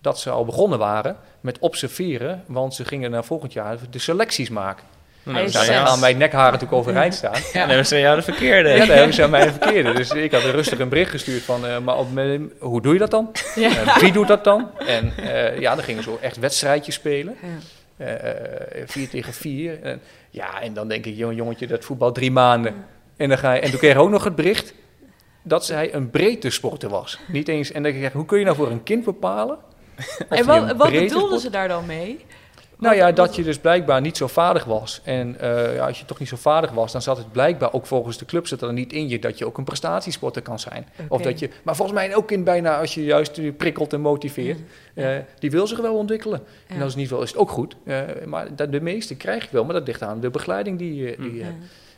dat ze al begonnen waren met observeren. Want ze gingen naar volgend jaar de selecties maken. Nou, dan gaan mijn nekharen natuurlijk overeind staan. <laughs> Ja, dan hebben ze jou de verkeerde. Ja, daar hebben ze aan mij een verkeerde. Dus ik had er rustig een bericht gestuurd van, eh, maar op, hoe doe je dat dan? Ja. Eh, wie doet dat dan? En eh, ja, dan gingen ze echt wedstrijdjes spelen. Ja. Eh, eh, vier tegen vier. En, ja, en dan denk ik, jong, jongetje, dat voetbal drie maanden. En, dan ga je, en toen kreeg ik ook nog het bericht dat zij een breedte sporter was. Niet eens, en dan denk ik, hoe kun je nou voor een kind bepalen? En wat, wat bedoelden ze daar dan mee? Nou ja, dat je dus blijkbaar niet zo vaardig was. En eh, ja, als je toch niet zo vaardig was, dan zat het blijkbaar ook volgens de club zit er niet in je dat je ook een prestatiesporter kan zijn. Of dat je, maar volgens mij ook in bijna als je juist prikkelt en motiveert, Ja. eh, die wil zich wel ontwikkelen. Ja. En als het niet wil, is het ook goed. Eh, maar dat, de meeste krijg je wel, maar dat ligt aan de begeleiding die je, die je Ja. hebt.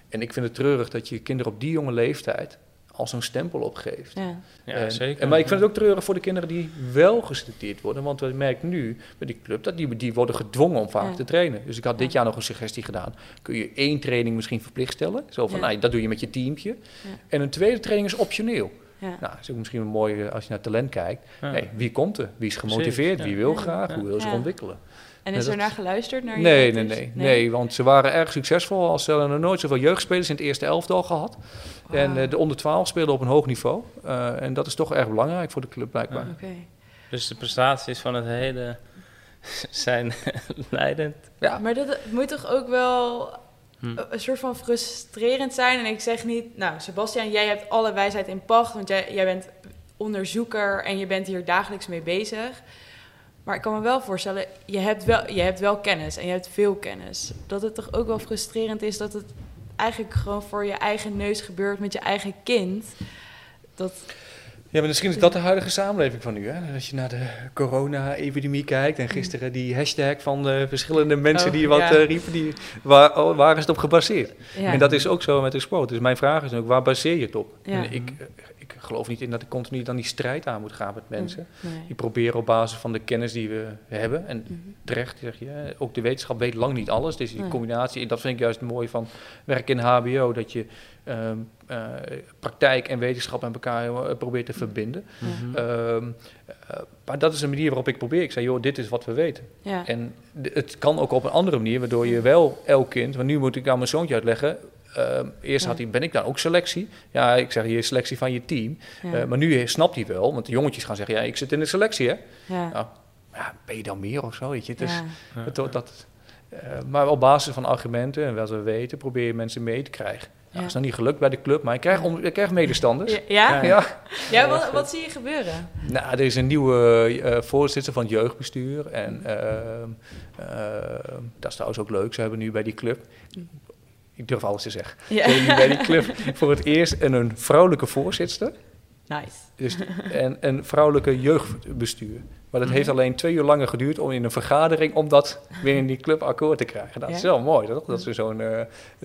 En ik vind het treurig dat je kinderen op die jonge leeftijd al zo'n stempel opgeeft. Ja. Ja, En- zeker. En, maar ik vind het ook treurig voor de kinderen die wel geselecteerd worden. Want we merken nu bij die club dat die, die worden gedwongen om vaak Ja. te trainen. Dus ik had dit Ja. jaar nog een suggestie gedaan. Kun je één training misschien verplicht stellen? Zo van, Ja. nou, dat doe je met je teampje. Ja. En een tweede training is optioneel. Ja. Nou, dat is ook misschien mooi eh, als je naar talent kijkt. Ja. Nee, wie komt er? Wie is gemotiveerd? Wie wil graag? Ja. Hoe wil zich Ja. ontwikkelen? En Ja, is er naar geluisterd? Naar je Nee, nee, tips? nee, nee, want ze waren erg succesvol. Als ze hadden nog nooit zoveel jeugdspelers in het eerste elftal gehad. En eh, de onder 12 speelden op een hoog niveau. Eh, en dat is toch erg belangrijk voor de club blijkbaar. Oké. Dus de prestaties van het heden <laughs> zijn <laughs> leidend. Ja. Maar dat moet toch ook wel Hm. een soort van frustrerend zijn? En ik zeg niet, nou, Sebastian, jij hebt alle wijsheid in pacht, want jij, jij bent onderzoeker en je bent hier dagelijks mee bezig. Maar ik kan me wel voorstellen, je hebt wel, je hebt wel kennis en je hebt veel kennis. Dat het toch ook wel frustrerend is dat het eigenlijk gewoon voor je eigen neus gebeurt met je eigen kind. Dat, Ja, maar misschien is dat de huidige samenleving van nu. Hè? Als je naar de corona-epidemie kijkt en gisteren die hashtag van de verschillende mensen Oh, die wat ja. eh, riepen, die, waar, oh, waar is het op gebaseerd? ja. En dat is ook zo met de sport. Dus mijn vraag is ook, waar baseer je het op? Ja. En ik, ik geloof niet in dat ik continu dan die strijd aan moet gaan met mensen. Nee. Die proberen op basis van de kennis die we hebben. En Mhm. terecht zeg je, ook de wetenschap weet lang niet alles. Dus die Nee. combinatie, dat vind ik juist mooi van werk in HBO, dat je ehm, eh, praktijk en wetenschap aan elkaar eh, probeert te verbinden. Mhm. Ehm, eh, maar dat is een manier waarop ik probeer. Ik zei, joh, dit is wat we weten. Ja. En d- het kan ook op een andere manier, waardoor je wel elk kind, want nu moet ik aan mijn zoontje uitleggen. Ehm, eerst Ja. had hij, ben ik dan ook selectie? Ja, ik zeg hier selectie van je team. Ja. Eh, maar nu snapt hij wel, want de jongetjes gaan zeggen, ja, ik zit in de selectie, hè? ja. Nou, ja, ben je dan meer of zo? Weet je? Dus, het, dat, eh, maar op basis van argumenten en wat we weten, probeer je mensen mee te krijgen. Nou, Ja. dat is nog niet gelukt bij de club, maar ik krijg, om, ik krijg medestanders. Ja? Ja? Ja. Ja, wat, wat zie je gebeuren? Nou, er is een nieuwe eh, voorzitter van het jeugdbestuur. En ehm, ehm, dat is trouwens ook leuk. Ze hebben nu bij die club. Ik durf alles te zeggen. Ja. Hebben nu bij die club voor het eerst een, een vrouwelijke voorzitter. Nice. Dus, en een vrouwelijke jeugdbestuur. Maar dat Mhm. heeft alleen twee uur langer geduurd om in een vergadering om dat weer in die club akkoord te krijgen. Dat is wel mooi, toch? Dat ze zo'n eh,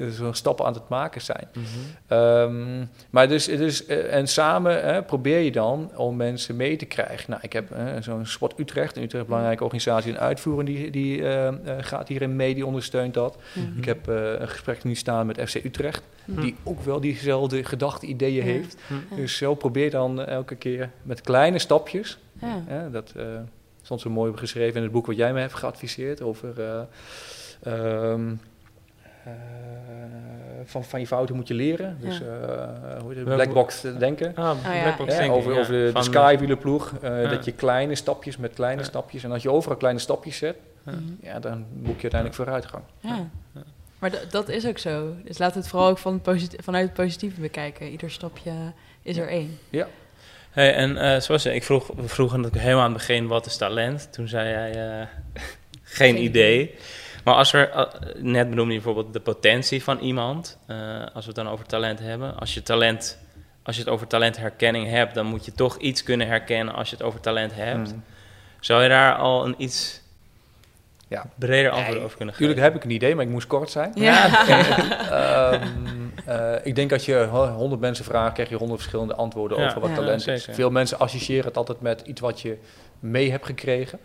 zo'n stap aan het maken zijn. Mhm. Ehm, maar dus, dus, en samen probeer je dan om mensen mee te krijgen. Nou, ik heb eh, zo'n Sport Utrecht, een Utrecht belangrijke organisatie in uitvoering, die, die gaat hierin mee, die ondersteunt dat. Mhm. Ik heb een gesprek nu staan met FC Utrecht, Mhm. die ook wel diezelfde gedachte, ideeën heeft. Mhm. Dus zo probeer dan elke keer met kleine stapjes. Ja. Hè, dat eh, stond zo mooi beschreven in het boek wat jij me hebt geadviseerd over eh, ehm, eh, van, van je fouten moet je leren. Dus Ja. eh, hoe het, Welke- black box denken. Ah, ja. Blackbox Ja, over, ja. over de, de skywielenploeg. eh, Ja. Dat je kleine stapjes met kleine Ja. stapjes. En als je overal kleine stapjes zet, ja, dan boek je uiteindelijk vooruitgang. Ja. Maar dat is ook zo. Dus laten we het vooral ook van posit- vanuit het positieve bekijken. Ieder stapje is er één. Hey, en eh, zoals je, ik vroeg, we vroegen helemaal aan het begin wat is talent. Toen zei jij eh, <laughs> geen Geen idee. Maar als er, eh, net benoemde je bijvoorbeeld de potentie van iemand. eh, als we het dan over talent hebben. Als je, talent, als je het over talentherkenning hebt, dan moet je toch iets kunnen herkennen als je het over talent hebt. Mm. Zou je daar al een iets Ja. breder antwoord over kunnen Tuurlijk geven? heb ik een idee, maar ik moest kort zijn. Ja. <laughs> Ehm, <laughs> eh, ik denk als je ho- 100 mensen vraagt, krijg je 100 verschillende antwoorden Ja, over wat ja, talent is. zeker. Veel mensen associëren het altijd met iets wat je mee hebt gekregen.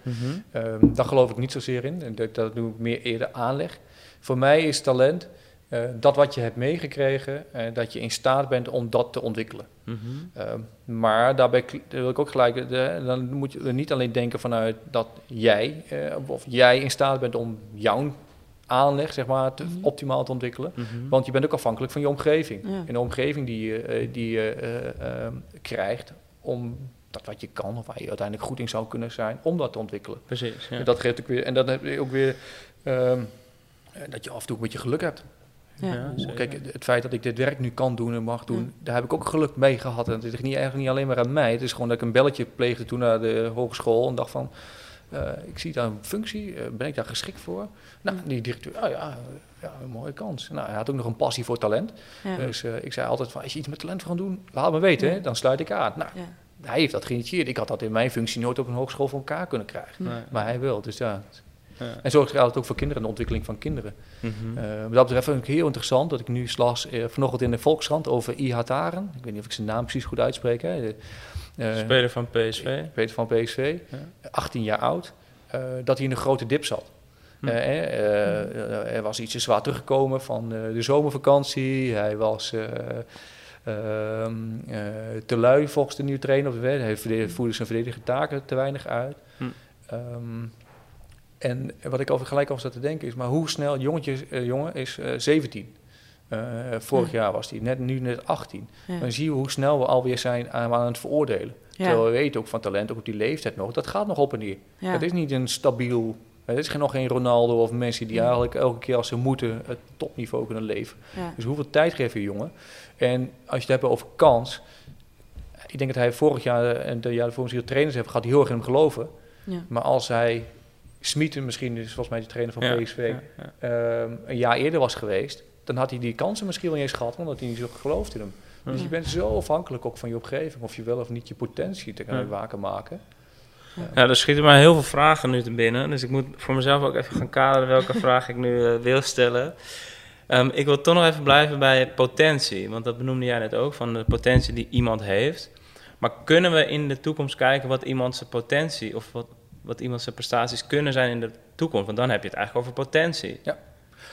Ehm daar geloof ik niet zozeer in. En Dat, dat doe ik meer eerder aanleg. Voor mij is talent eh, dat wat je hebt meegekregen, eh, dat je in staat bent om dat te ontwikkelen. Mhm. Ehm, maar daarbij wil ik ook gelijk, de, dan moet je er niet alleen denken vanuit dat jij, eh, of jij in staat bent om jouw aanleg, zeg maar, te, Mhm. optimaal te ontwikkelen. Mhm. Want je bent ook afhankelijk van je omgeving. Ja. En de omgeving die je, eh, die je eh, ehm, krijgt om dat wat je kan, of waar je uiteindelijk goed in zou kunnen zijn, om dat te ontwikkelen. Precies, ja. En dat geeft ook weer, en dan heb je ook weer ehm, eh, dat je af en toe een beetje geluk hebt. Ja. Kijk, het- het feit dat ik dit werk nu kan doen en mag doen, Ja. daar heb ik ook geluk mee gehad. En het is niet, eigenlijk niet alleen maar aan mij. Het is gewoon dat ik een belletje pleegde toen naar de hogeschool en dacht van, eh, ik zie daar een functie, eh, ben ik daar geschikt voor? Nou, die directeur, oh ja, ja, een mooie kans. Nou, hij had ook nog een passie voor talent. Ja. Dus eh, ik zei altijd van, als je iets met talent gaat doen, laat me weten, Ja. hè, dan sluit ik aan. Nou, hij heeft dat geïnitieerd. Ik had dat in mijn functie nooit op een hogeschool voor elkaar kunnen krijgen. Nee. Maar hij wil, dus ja. En zo geldt het ook voor kinderen, de ontwikkeling van kinderen. Mhm. Eh, wat dat betreft vind ik heel interessant dat ik nu las eh, vanochtend in de Volkskrant over Ihataren. Ik weet niet of ik zijn naam precies goed uitspreek. Hè. De, eh, Speler van PSV. Peter van PSV, Ja. 18 jaar oud, dat hij in een grote dip zat. Hm. Eh, eh, er was iets te zwaar teruggekomen van de zomervakantie. Hij was eh, ehm, eh, te lui volgens de nieuwe trainer. Hij voerde zijn verdedigende taken te weinig uit. Hm. Ehm, en wat ik over gelijk over zat te denken is, maar hoe snel, jongetje, eh, jongen is eh 17. Eh, vorig Ja. jaar was hij, net, nu net 18. Ja. Dan zie je hoe snel we alweer zijn aan, aan het veroordelen. Ja. Terwijl we weten ook van talent, ook op die leeftijd nog, dat gaat nog op en neer. Het is niet een stabiel, het is nog geen Ronaldo of Messi die eigenlijk elke keer als ze moeten het topniveau kunnen leven. Dus hoeveel tijd geef je jongen? En als je het hebt over kans, ik denk dat hij vorig jaar en de jaar ervoor misschien trainers heeft, gaat hij heel erg in hem geloven. Maar als hij Smieten misschien, dus volgens mij de trainer van PSV, ehm, een jaar eerder was geweest, dan had hij die kansen misschien wel niet eens gehad, omdat hij niet zo gelooft in hem. Dus je bent zo afhankelijk ook van je omgeving, of je wel of niet je potentie te kunnen waken maken. Ja, er schieten mij heel veel vragen nu te binnen. Dus ik moet voor mezelf ook even gaan kaderen welke <laughs> vraag ik nu eh, wil stellen. Ehm, ik wil toch nog even blijven bij potentie. Want dat benoemde jij net ook, van de potentie die iemand heeft. Maar kunnen we in de toekomst kijken wat iemand zijn potentie... of wat, wat iemand zijn prestaties kunnen zijn in de toekomst? Want dan heb je het eigenlijk over potentie.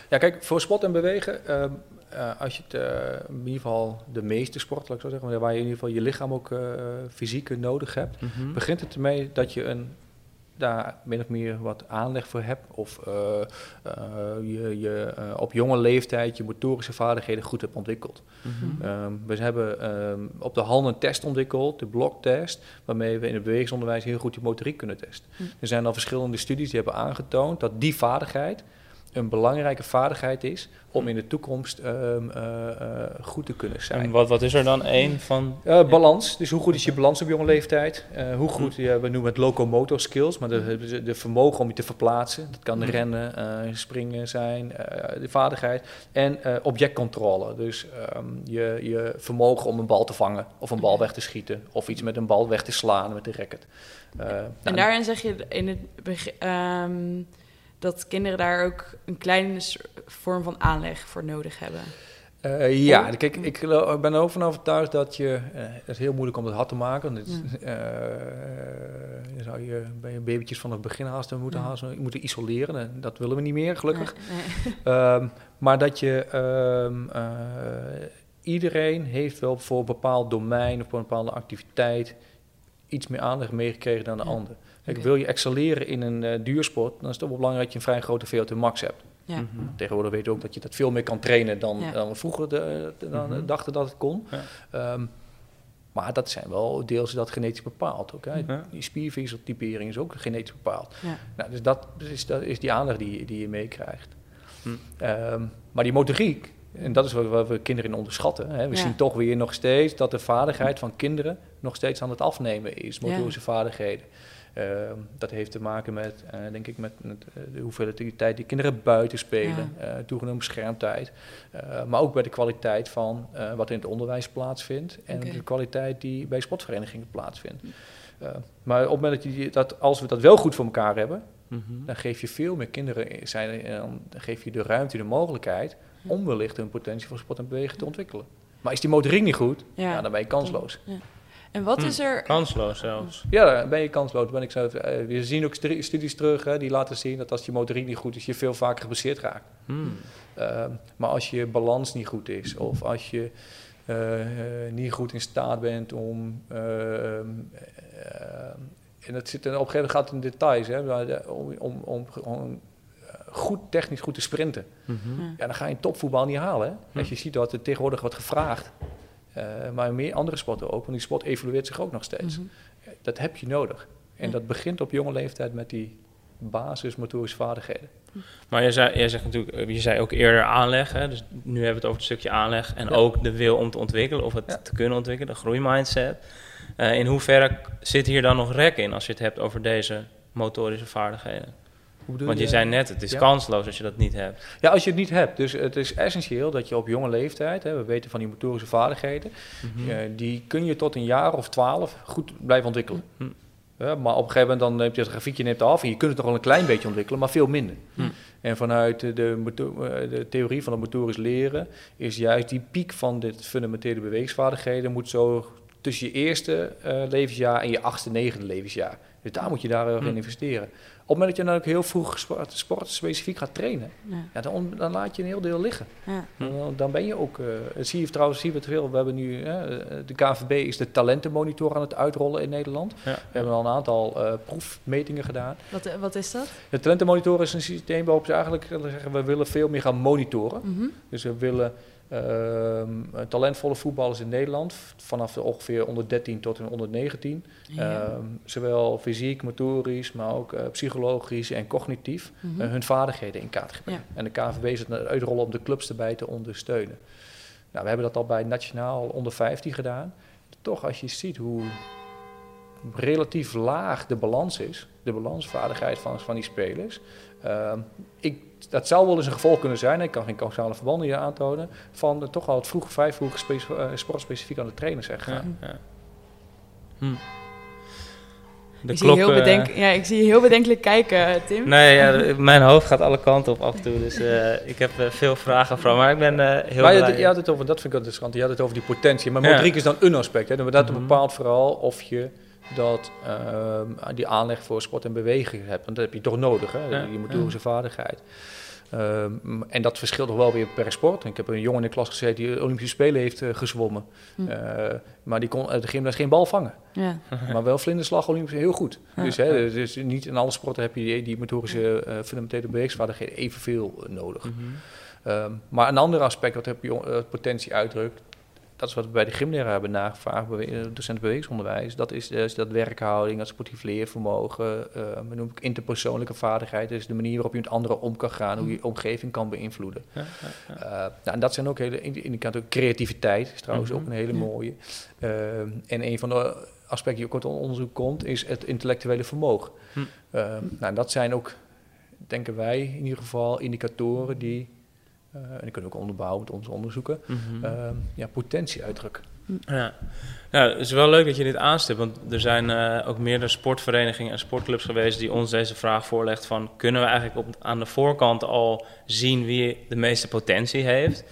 Ja, kijk, voor sport en bewegen, ehm, eh, als je het, eh, in ieder geval de meeste sport, ik zo zeggen, waar je in ieder geval je lichaam ook eh, fysiek nodig hebt, Mhm. begint het ermee dat je een, daar min of meer wat aanleg voor hebt. Of eh, eh, je, je eh, op jonge leeftijd je motorische vaardigheden goed hebt ontwikkeld. Mhm. Ehm, we hebben ehm, op de hand een test ontwikkeld, de bloktest, waarmee we in het bewegingsonderwijs heel goed die motoriek kunnen testen. Hm. Er zijn al verschillende studies die hebben aangetoond dat die vaardigheid een belangrijke vaardigheid is om in de toekomst ehm, eh, eh, goed te kunnen zijn. En wat, wat is er dan één van... Eh, balans, dus hoe goed is je balans op jonge leeftijd? Hoe goed, ja, we noemen het locomotor skills, maar de, de, de vermogen om je te verplaatsen. Dat kan Mhm. rennen, springen zijn, de vaardigheid. En objectcontrole, dus ehm, je, je vermogen om een bal te vangen of een bal Oké. weg te schieten. Of iets met een bal weg te slaan met de racket. En nou, daarin zeg je in het beg- ehm, dat kinderen daar ook een kleine vorm van aanleg voor nodig hebben. Eh, ja, kijk, ik ben er ook van overtuigd dat je... eh, het is heel moeilijk om het hard te maken. Want het, eh, je zou je bij je babytjes vanaf het begin haast moeten, Ja. moeten isoleren. En dat willen we niet meer, gelukkig. Nee, nee. <laughs> Ehm, maar dat je... ehm, eh, iedereen heeft wel voor een bepaald domein of voor een bepaalde activiteit... iets meer aandacht meegekregen dan de Ja. ander. Kijk, wil je excelleren in een eh, duursport... dan is het ook wel belangrijk dat je een vrij grote VO2 max hebt. Ja. Mhm. Tegenwoordig weten we ook dat je dat veel meer kan trainen dan, Ja. dan we vroeger de, de- dan Mhm. dachten dat het kon. Ja. Ehm, maar dat zijn wel deels dat genetisch bepaald. Ook, hè. Ja. Die spiervezeltypering is ook genetisch bepaald. Ja. Nou, dus dat is, dat is die aandacht die, die je meekrijgt. Hm. Ehm, maar die motoriek, en dat is wat, wat we kinderen in onderschatten. Hè. We Ja. zien toch weer nog steeds dat de vaardigheid van kinderen nog steeds aan het afnemen is, motorische vaardigheden. Ehm, dat heeft te maken met, eh, denk ik, met, met, eh, de hoeveelheid tijd die kinderen buiten spelen, eh, toegenomen schermtijd. Eh, maar ook bij de kwaliteit van eh, wat in het onderwijs plaatsvindt en de kwaliteit die bij sportverenigingen plaatsvindt. Eh, maar op het moment dat, je, dat als we dat wel goed voor elkaar hebben, Mhm. dan geef je veel meer kinderen, zijn, dan geef je de ruimte, de mogelijkheid om wellicht hun potentie voor sport en bewegen te ontwikkelen. Maar is die motoriek niet goed, Ja. ja. dan ben je kansloos. En wat Hm. is er... Kansloos zelfs. Ja, dan ben je kansloos. Ben ik zo, eh, we zien ook studies terug hè, die laten zien dat als je motoriek niet goed is, je veel vaker geblesseerd raakt. Hmm. Ehm, maar als je balans niet goed is, of als je eh, eh, niet goed in staat bent om. ehm, en dat zit, en op een gegeven moment gaat het in details, hè, maar om, om, om, om, eh, goed technisch goed te sprinten. Mhm. Ja, dan ga je topvoetbal niet halen. Hè? Hm. Als je ziet dat er tegenwoordig wordt gevraagd, eh, maar in meer andere sporten ook, want die sport evolueert zich ook nog steeds. Mhm. Dat heb je nodig. En Ja. dat begint op jonge leeftijd met die basismotorische vaardigheden. Maar jij zei, jij zegt natuurlijk, eh, je zei ook eerder aanleg. Hè? Dus nu hebben we het over het stukje aanleg. En Ja. ook de wil om te ontwikkelen of het Ja. te kunnen ontwikkelen, de groeimindset. Eh in hoeverre zit hier dan nog rek in als je het hebt over deze motorische vaardigheden? Hoe Want je zei net, het is Ja. kansloos als je dat niet hebt. Ja, als je het niet hebt. Dus het is essentieel dat je op jonge leeftijd, hè, we weten van die motorische vaardigheden, Mhm. eh, die kun je tot een jaar of twaalf goed blijven ontwikkelen. Hm. Ja, maar op een gegeven moment dan neemt je het grafiekje neemt af en je kunt het nog wel een klein beetje ontwikkelen, maar veel minder. Hm. En vanuit de, eh, de theorie van het motorisch leren is juist die piek van dit fundamentele bewegingsvaardigheden moet zo tussen je eerste eh, levensjaar en je achtste, negende levensjaar. Dus daar moet je daar in investeren. Op het moment dat je dan ook heel vroeg sport, sportspecifiek gaat trainen, Ja. ja, dan, dan laat je een heel deel liggen. Ja. Dan, dan ben je ook, eh, dat zie je trouwens zie je het veel. We hebben nu, hè, eh, de KVB is de talentenmonitor aan het uitrollen in Nederland. Ja. We hebben al een aantal eh, proefmetingen gedaan. Wat, wat is dat? De talentenmonitor is een systeem waarop ze eigenlijk willen zeggen, we willen veel meer gaan monitoren. Mhm. Dus we willen talentvolle voetballers in Nederland, vanaf de ongeveer onder 13 tot en onder 19. Ja. Ehm, zowel fysiek, motorisch, maar ook eh, psychologisch en cognitief Mhm. eh, hun vaardigheden in kaart brengen. En de KVB het uitrollen om de clubs erbij te ondersteunen. Nou, we hebben dat al bij Nationaal onder 15 gedaan. Toch, als je ziet hoe relatief laag de balans is, de balansvaardigheid van, van die spelers. ehm, ik, dat zou wel eens een gevolg kunnen zijn, ik kan geen causale verbanden hier aantonen, van eh, toch al het vroeg, vrij vroeg eh, sportspecifiek aan de trainers zijn Ja, gegaan. ja. Hm. De ik, zie je heel eh, bedenk, ja, ik zie je heel bedenkelijk kijken, Tim. Nee, ja, <laughs> mijn hoofd gaat alle kanten op af en toe. Dus eh, <laughs> ik heb eh, veel vragen voor. Maar ik ben eh, heel maar je, blij. je had het over, dat vind ik interessant, je had het over die potentie. Maar Ja. motoriek is dan een aspect. Hè. Maar dat Mhm. bepaalt vooral of je dat, ehm, die aanleg voor sport en beweging hebt. Want dat heb je toch nodig, hè, Ja, die motorische vaardigheid. Ehm, en dat verschilt nog wel weer per sport. Ik heb een jongen in de klas gezeten die de Olympische Spelen heeft eh, gezwommen. Hm. Eh, maar die kon uit de gymles geen bal vangen. Ja. <laughs> Maar wel vlinderslag Olympisch heel goed. Ja. Dus, hè, dus niet in alle sporten heb je die, die motorische eh, fundamentele bewegingsvaardigheden evenveel eh, nodig. Mhm. Ehm, maar een ander aspect wat heb je eh, potentie uitdrukt, dat is wat we bij de gymleraar hebben nagevraagd, bewe- eh, docent bewegingsonderwijs. Dat is, is dat werkhouding, dat sportief leervermogen, we noemen het interpersoonlijke vaardigheid. Dus de manier waarop je met anderen om kan gaan, hoe je je omgeving kan beïnvloeden. Ja, ja, ja. Eh, nou, en dat zijn ook hele indi- indicatoren. Creativiteit is trouwens Mhm. ook een hele mooie. Ehm, en een van de aspecten die ook uit onderzoek komt, is het intellectuele vermogen. Hm. Ehm, nou, en dat zijn ook, denken wij in ieder geval, indicatoren die, eh, en die kunnen we ook onderbouwen met onze onderzoeken, Mhm. ehm, ja, potentie uitdrukken. Ja. ja, het is wel leuk dat je dit aanstipt, want er zijn eh, ook meerdere sportverenigingen en sportclubs geweest die ons deze vraag voorlegt van kunnen we eigenlijk op, aan de voorkant al zien wie de meeste potentie heeft?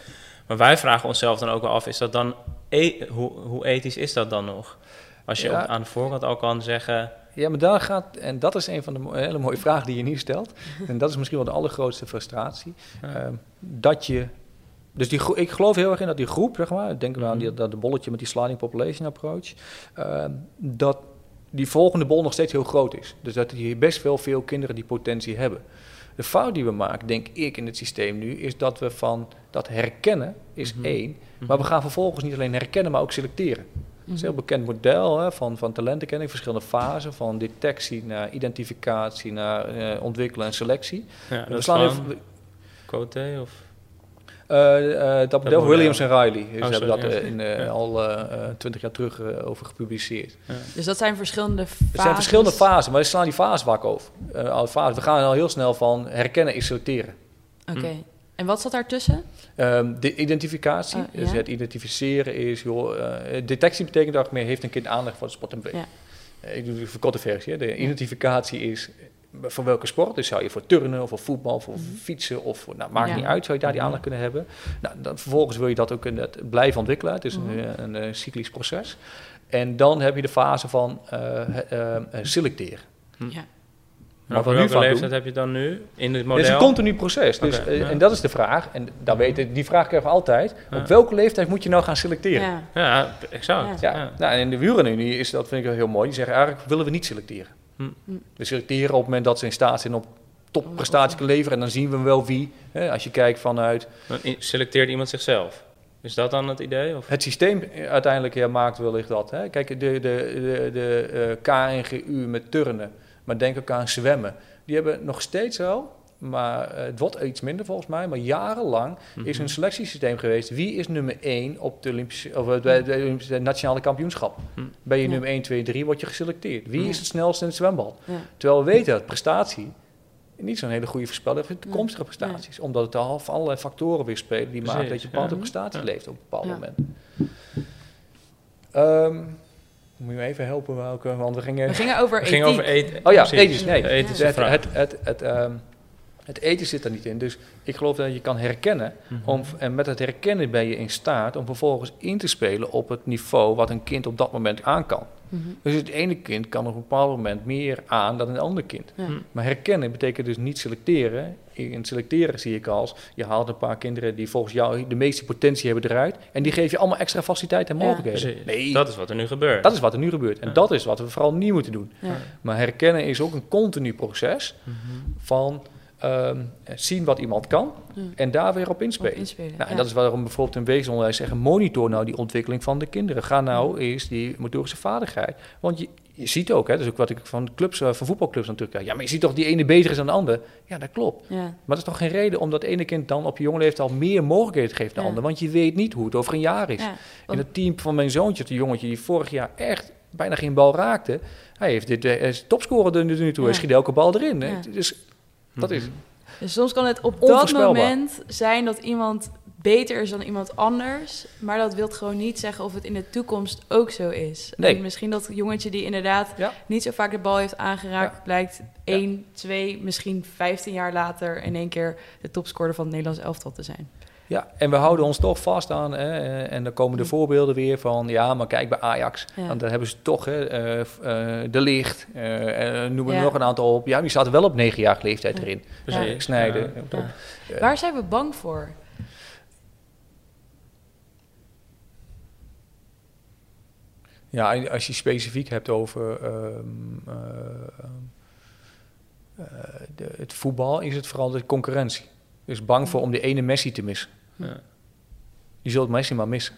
Maar wij vragen onszelf dan ook wel af, is dat dan e- hoe, hoe ethisch is dat dan nog? Als je Ja. op- aan de voorkant al kan zeggen, Ja, maar daar gaat, en dat is een van de hele mooie vragen die je nu stelt. <laughs> En dat is misschien wel de allergrootste frustratie. Ja. Ehm, dat je, dus die, ik geloof heel erg in dat die groep, zeg maar, denken we aan die, Mhm. dat de bolletje met die sliding population approach, ehm, dat die volgende bol nog steeds heel groot is. Dus dat je best wel veel kinderen die potentie hebben. De fout die we maken, denk ik, in het systeem nu, is dat we van dat herkennen is Mhm. één. Maar we gaan vervolgens niet alleen herkennen, maar ook selecteren. Dat is een heel bekend model hè, van, van talentenkenning, verschillende fasen, van detectie naar identificatie, naar eh, ontwikkelen en selectie. Ja, we dat is slaan even, Coté of... eh, eh, dat model, model. Williams en Riley, ze Oh, hebben sorry, dat ja. eh, in, eh, Ja. al twintig jaar terug eh, over gepubliceerd. Ja. Dus dat zijn verschillende fases. Er zijn verschillende fasen, maar we slaan die fase vaak over. Eh, alle fasen. We gaan al heel snel van herkennen is selecteren. Oké. En wat zat daartussen? Ehm, de identificatie, Oh, dus het identificeren is, joh, eh, detectie betekent dat meer heeft een kind aandacht voor de sport en Ja. Eh, ik doe de verkorte versie. Hè. De identificatie is eh, voor welke sport. Dus zou je voor turnen of voor voetbal, voor fietsen of voor, nou, maakt Ja. niet uit, zou je daar die aandacht kunnen hebben. Nou, dan, vervolgens wil je dat ook in het blijven ontwikkelen. Het is Mhm. een, eh, een, cyclisch proces. En dan heb je de fase van selecteren. Ja. En Wat welke leeftijd doen- heb je dan nu in het Het model? is een continu proces. Dus, eh, ja. En dat is de vraag. En daar weet ik, die vraag krijgen we altijd. Ja. Op welke leeftijd moet je nou gaan selecteren? Ja. Ja, exact. Ja, Ja. Nou, en in de wielerenunie is dat vind ik wel heel mooi. Die zeggen eigenlijk willen we niet selecteren. Hm. We selecteren op het moment dat ze in staat zijn om topprestatie te leveren. En dan zien we wel wie. Hè, als je kijkt vanuit Dan selecteert iemand zichzelf. Is dat dan het idee? Of? het systeem eh, uiteindelijk ja, maakt wellicht dat. Hè. Kijk, de, de, de, de eh, KNGU met turnen, maar denk ook aan zwemmen. Die hebben nog steeds wel, maar eh, het wordt iets minder volgens mij. Maar jarenlang is Mhm. een selectiesysteem geweest. Wie is nummer 1 op de, Olympische, of eh, de, de Olympische nationale kampioenschap? Hm. Ben je Ja. nummer 1, 2, 3, word je geselecteerd. Wie is het snelste in het zwembad? Ja. Terwijl we weten dat prestatie niet zo'n hele goede voorspeller is voor Nee. toekomstige prestaties. Omdat het al van allerlei factoren weer spelen die maken dat Precies, je bepaalde ja. prestatie Ja. leeft op een bepaald Ja. moment. Ehm, moet je me even helpen welke, want we gingen... We gingen over eten. Oh ja, precies. ethisch, nee. Het, het, het, het, ehm, het eten zit er niet in. Dus ik geloof dat je kan herkennen. Mhm. Om, en met het herkennen ben je in staat om vervolgens in te spelen op het niveau wat een kind op dat moment aan kan. Mhm. Dus het ene kind kan op een bepaald moment meer aan dan een ander kind. Ja. Hm. Maar herkennen betekent dus niet selecteren. In het selecteren zie ik als, je haalt een paar kinderen die volgens jou de meeste potentie hebben eruit. En die geef je allemaal extra faciliteiten en mogelijkheden. Nee, Dat is wat er nu gebeurt. dat is wat er nu gebeurt. En Ja. dat is wat we vooral niet moeten doen. Ja. Maar herkennen is ook een continu proces Mhm. van ehm, zien wat iemand kan en daar weer op Op inspelen. Nou, en dat is waarom bijvoorbeeld in wezenonderwijs zeggen: monitor nou die ontwikkeling van de kinderen. Ga nou eens die motorische vaardigheid. Want je, je ziet ook, hè, dat is ook wat ik van clubs, eh, van voetbalclubs natuurlijk krijg. Ja, maar je ziet toch die ene beter is dan de ander. Ja, dat klopt. Ja. Maar dat is toch geen reden om dat ene kind dan op je jonge leeftijd al meer mogelijkheden geven dan de Ja. ander. Want je weet niet hoe het over een jaar is. Ja. In het team van mijn zoontje, het jongetje die vorig jaar echt bijna geen bal raakte. Hij heeft dit, hij is topscorer er nu toe. Hij schiet elke bal erin. hè. Ja. Dus dat is... Mhm. Dus soms kan het op dat moment zijn dat iemand beter is dan iemand anders. Maar dat wil gewoon niet zeggen of het in de toekomst ook zo is. Nee. En misschien dat jongetje die inderdaad Ja. niet zo vaak de bal heeft aangeraakt... blijkt 1, 2, misschien 15 jaar later... in één keer de topscorer van het Nederlands elftal te zijn. Ja, en we houden ons toch vast aan, hè, eh, en dan komen de voorbeelden weer van, ja, maar kijk bij Ajax, Ja. want daar hebben ze toch hè, eh, eh, de licht, eh, noemen we Ja. nog een aantal op. Ja, die zaten wel op negenjarige leeftijd erin. Snijden. Ja. eh, Waar zijn we bang voor? Ja, en als je specifiek hebt over ehm, eh, eh, de, het voetbal, is het vooral de concurrentie. Dus bang voor om de ene Messi te missen. Ja. Je zult Messi maar missen.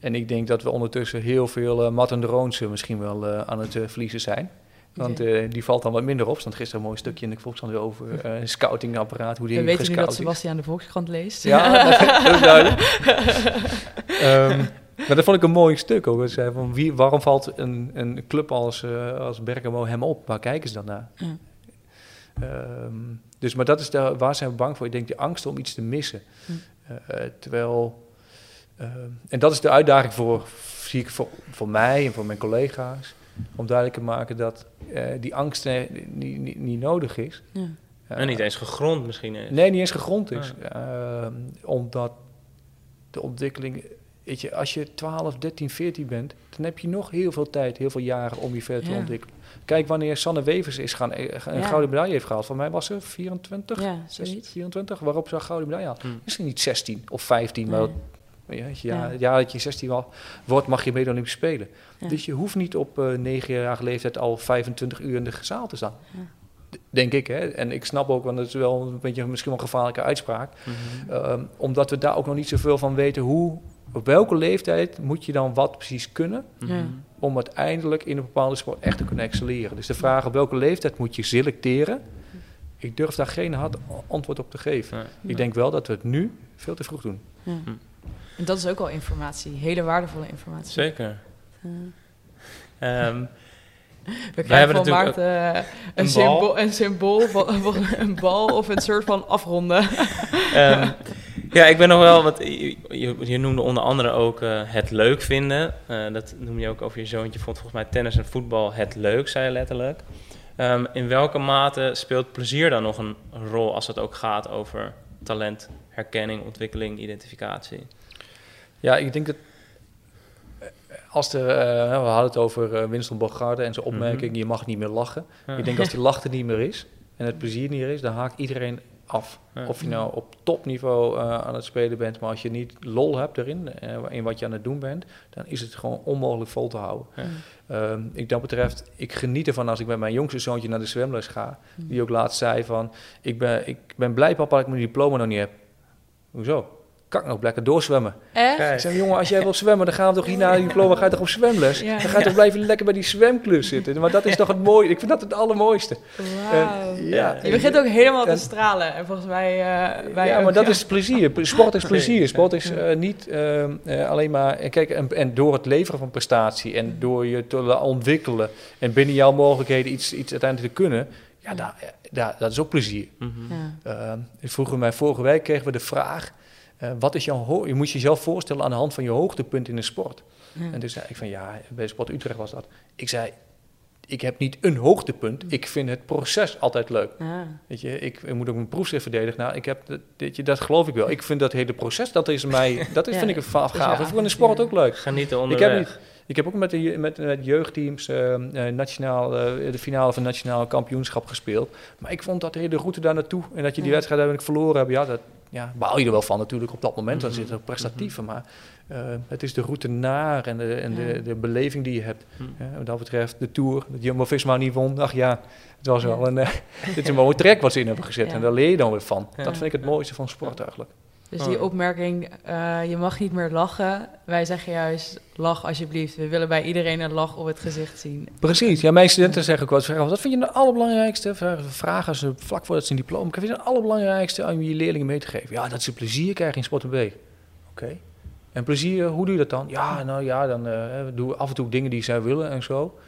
En ik denk dat we ondertussen heel veel uh, Martin Roonse misschien wel uh, aan het uh, verliezen zijn. Want uh, die valt dan wat minder op. Er stond gisteren een mooi stukje in de Volkskrant weer over uh, een scoutingapparaat. Hoe die We weten nu dat is. Sebastian de Volkskrant leest. Ja, dat is duidelijk. um, <laughs> maar dat vond ik een mooi stuk ook. Zei van wie, waarom valt een, een club als, uh, als Bergamo hem op? Waar kijken ze dan naar? Ja. Um, dus, maar dat is de, waar zijn we bang voor? Ik denk de angst om iets te missen. Hm. Uh, terwijl, uh, en dat is de uitdaging voor, zie ik voor, voor mij en voor mijn collega's, om duidelijk te maken dat uh, die angst niet, niet, niet nodig is. Ja. en niet eens gegrond misschien is. Nee, niet eens gegrond is. Ah. omdat de ontwikkeling Weet je, als je 12, 13, 14 bent, dan heb je nog heel veel tijd, heel veel jaren om je verder te Ja. ontwikkelen. Kijk, wanneer Sanne Wevers is gaan, een Ja. gouden medaille heeft gehaald. Van mij was ze 24, Ja, 6, zoiets. 24, waarop ze een gouden medaille had. Hm. Misschien niet 16 of 15, maar Nee. dat- ja, ja, Ja. het jaar dat je 16 wa- wordt, mag je mee de Olympische Spelen. Ja. Dus je hoeft niet op uh, 9-jarige leeftijd al 25 uur in de zaal te staan. Ja. denk ik. Hè? En ik snap ook, want dat is wel een beetje misschien wel een gevaarlijke uitspraak. Mhm. Ehm, omdat we daar ook nog niet zoveel van weten hoe, op welke leeftijd moet je dan wat precies kunnen Mhm. Ja. om uiteindelijk in een bepaalde sport echt te kunnen excelleren. Dus de vraag op welke leeftijd moet je selecteren, ik durf daar geen hard antwoord op te geven. Nee. Ik denk wel dat we het nu veel te vroeg doen. Ja. En dat is ook al informatie, hele waardevolle informatie. Zeker. Ja. Ehm, We krijgen van natuurlijk Maarten eh, een, een symbool, een symbool van, van een bal of een soort van afronden. <laughs> Ehm, ja, ik ben nog wel, wat je, je, noemde onder andere ook eh, het leuk vinden. Eh, dat noem je ook over je zoontje. Vond volgens mij tennis en voetbal het leuk, zei je letterlijk. Ehm, in welke mate speelt plezier dan nog een rol als het ook gaat over talent, herkenning, ontwikkeling, identificatie? Ja, ik denk dat als er, eh, we hadden het over eh, Winston Bogarde en zijn opmerking, je mag niet meer lachen. Ja. Ik denk als die lach er niet meer is en het plezier niet meer is, dan haakt iedereen af. Ja. Of je nou op topniveau eh, aan het spelen bent, maar als je niet lol hebt erin, in wat je aan het doen bent, dan is het gewoon onmogelijk vol te houden. Ja. Ehm, ik dat betreft, ik geniet ervan als ik met mijn jongste zoontje naar de zwemles ga. Die ook laatst zei van, ik ben, ik ben blij papa dat ik mijn diploma nog niet heb. Hoezo? Kan ik nog lekker doorzwemmen? Echt? Ik jongen, als jij wil zwemmen, dan gaan we toch hier naar die diploma, ga je toch op zwemles? Ja. Dan ga je toch blijven lekker bij die zwemclub zitten. Maar dat is toch het mooie, ik vind dat het allermooiste. En, ja, Je begint ook helemaal te En- stralen. En volgens mij... eh, wij ja, ook, maar dat is plezier. Sport is <laughs> plezier. Sport is Ja. eh, niet ehm, eh, alleen maar... en Kijk, en, en door het leveren van prestatie en door je te ontwikkelen... en binnen jouw mogelijkheden iets, iets uiteindelijk te kunnen... ja, daar, daar, dat is ook plezier. Mhm. Ja. Ehm, ik vroeg mij vorige week kregen we de vraag... eh, wat is jouw je moet jezelf voorstellen aan de hand van je hoogtepunt in de sport. Ja. En toen zei ik van ja, bij Sport Utrecht was dat. Ik zei, ik heb niet een hoogtepunt. Ik vind het proces altijd leuk. Ja. Weet je, ik, ik moet ook mijn proefschrift verdedigen. Nou, ik heb, dat, weet je, dat geloof ik wel. Ik vind dat hele proces, dat is mij, dat is, Ja, vind ik een gaaf. Ik vind de sport ook leuk. Genieten Ik onderweg. heb, niet, ik heb ook met de, met, met jeugdteams eh, eh, nationaal, eh, de finale van het nationaal kampioenschap gespeeld. Maar ik vond dat de hele route daar naartoe en dat je die wedstrijd uiteindelijk verloren hebt, ja, dat ja, baal je er wel van natuurlijk op dat moment. Dan Mhm. zit er prestatieve, maar eh, het is de route naar en de, en de, de beleving die je hebt. Mhm. Ja, wat dat betreft de Tour, dat Jumbo-Visma niet won, ach ja, het was wel een, <laughs> dit is een <laughs> mooie trek wat ze in hebben gezet en daar leer je dan weer van. Dat vind ik het mooiste van sport eigenlijk. Dus die Oh. opmerking, eh, je mag niet meer lachen. Wij zeggen juist, lach alsjeblieft. We willen bij iedereen een lach op het gezicht zien. Precies, ja, mijn studenten zeggen ook wel eens, wat vind je nou het allerbelangrijkste? Vragen ze vlak voordat ze een diploma krijgen, wat vind je het allerbelangrijkste aan je leerlingen mee te geven? Ja, dat ze plezier krijgen in sport en B. Oké. En plezier, hoe doe je dat dan? Ja, nou ja, dan eh doe af en toe dingen die zij willen en zo.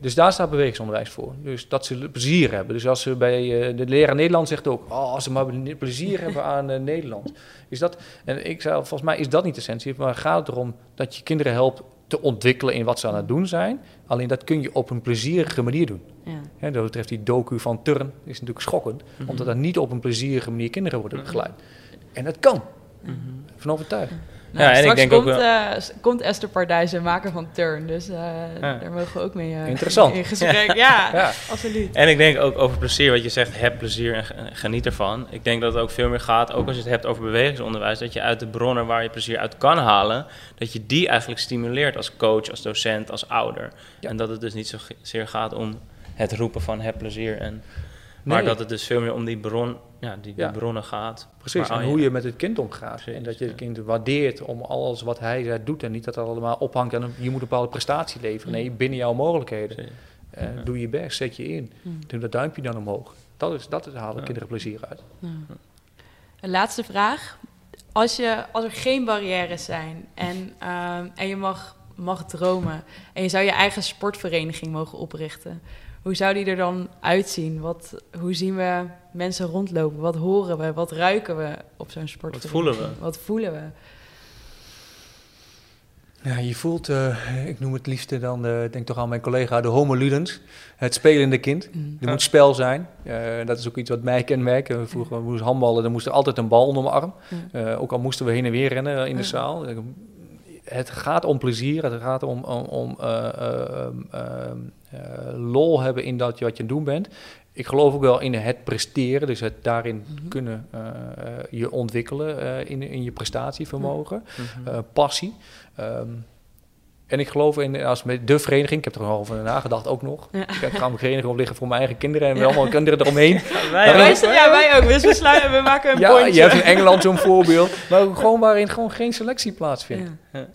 Dus daar staat bewegingsonderwijs voor. Dus dat ze plezier hebben. Dus als ze bij eh, de leraar Nederland zegt ook, oh, als ze maar plezier hebben aan eh, Nederland. Is dat, en ik zei, volgens mij is dat niet de essentie, maar gaat het erom dat je kinderen helpt te ontwikkelen in wat ze aan het doen zijn. Alleen dat kun je op een plezierige manier doen. Ja. Dat betreft die docu van Turn is natuurlijk schokkend, Mhm. omdat er niet op een plezierige manier kinderen worden begeleid. En dat kan, Mhm. van overtuigd. Nou, Ja, en ik straks denk ook komt, wel- eh, komt Esther Pardijzen, maker van Turn. Dus eh, Ja. daar mogen we ook mee eh, Interessant. in gesprek. Ja, Ja. <laughs> absoluut. En ik denk ook over plezier, wat je zegt, heb plezier en ge- geniet ervan. Ik denk dat het ook veel meer gaat, ook als je het hebt over bewegingsonderwijs, dat je uit de bronnen waar je plezier uit kan halen, dat je die eigenlijk stimuleert als coach, als docent, als ouder. Ja. En dat het dus niet zozeer gaat om het roepen van heb plezier, en, maar Nee. dat het dus veel meer om die, bron, ja, die, die Ja. bronnen gaat. Precies, Maar, en hoe je met het kind omgaat. Precies, en dat je het ja. kind waardeert om alles wat hij doet. En niet dat dat allemaal ophangt aan een, je moet een bepaalde prestatie leveren. Nee, binnen jouw mogelijkheden. Eh, Ja. Doe je best, zet je in. Hmm. Doe dat duimpje dan omhoog. Dat, is, dat is, halen Ja. kinderen plezier uit. Ja. Een laatste vraag. Als, je, als er geen barrières zijn en, ehm, en je mag, mag dromen en je zou je eigen sportvereniging mogen oprichten, hoe zou die er dan uitzien? Wat, hoe zien we mensen rondlopen? Wat horen we? Wat ruiken we op zo'n sportvereniging? voelen we? Wat voelen we? Ja, je voelt, eh, ik noem het liefste dan, eh, ik denk toch aan mijn collega, de homo ludens. Het spelende kind. Mm. Er moet spel zijn. Eh, dat is ook iets wat mij kenmerkt. Vroeger we moesten handballen, dan moest er altijd een bal onder mijn arm. Ja. Eh, ook al moesten we heen en weer rennen in de Ja. zaal. Het gaat om plezier, het gaat om, om, om eh, lol hebben in dat je wat je aan het doen bent. Ik geloof ook wel in het presteren, dus het daarin Mhm. kunnen eh, je ontwikkelen eh, in, in je prestatievermogen, Mhm. eh, passie. Ehm, En ik geloof in als met de vereniging, ik heb er al over nagedacht ook nog. Ja. Ik ga mijn vereniging opliggen voor mijn eigen kinderen en allemaal kinderen eromheen. Ja, wij ook. Ja, wij ook. Dus we, sluiten, we maken een Ja, je hebt in Engeland zo'n voorbeeld. Maar gewoon waarin gewoon geen selectie plaatsvindt. Ja.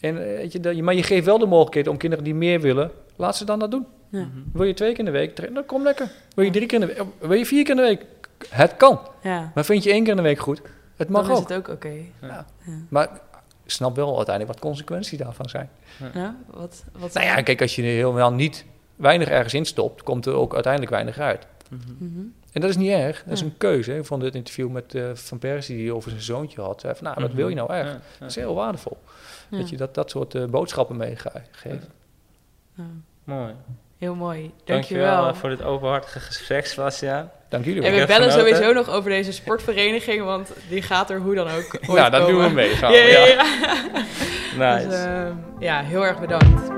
En, weet je, maar je geeft wel de mogelijkheid om kinderen die meer willen, laat ze dan dat doen. Ja. Mhm. Wil je twee keer in de week trainen, dan kom lekker. Wil je drie keer in de week, oh, wil je vier keer in de week? Het kan. Ja. Maar vind je één keer in de week goed? Het mag Dan is ook. het ook oké. Maar snap wel uiteindelijk wat consequenties daarvan zijn. Ja, wat, wat Nou ja, kijk, als je er helemaal niet weinig ergens in stopt, komt er ook uiteindelijk weinig uit. Mhm. Mhm. En dat is niet erg. Dat is een keuze. hè. Ik vond dit interview met eh, Van Persie die over zijn zoontje had. Zei van, nou, wat wil je nou echt? Ja, ja. Dat is heel waardevol. Ja. Dat je dat, dat soort eh, boodschappen meegeeft. Ja. Mooi. Heel mooi. Dankjewel Dankjewel. eh, voor dit openhartige gesprek, Sebastiaan. Dank jullie En wel. we heb bellen genoten. sowieso nog over deze sportvereniging, want die gaat er hoe dan ook <laughs> ooit Nou, dat doen we mee. Gaan Ja, we, ja, ja. ja. Nice. Dus, ehm, ja, heel erg bedankt.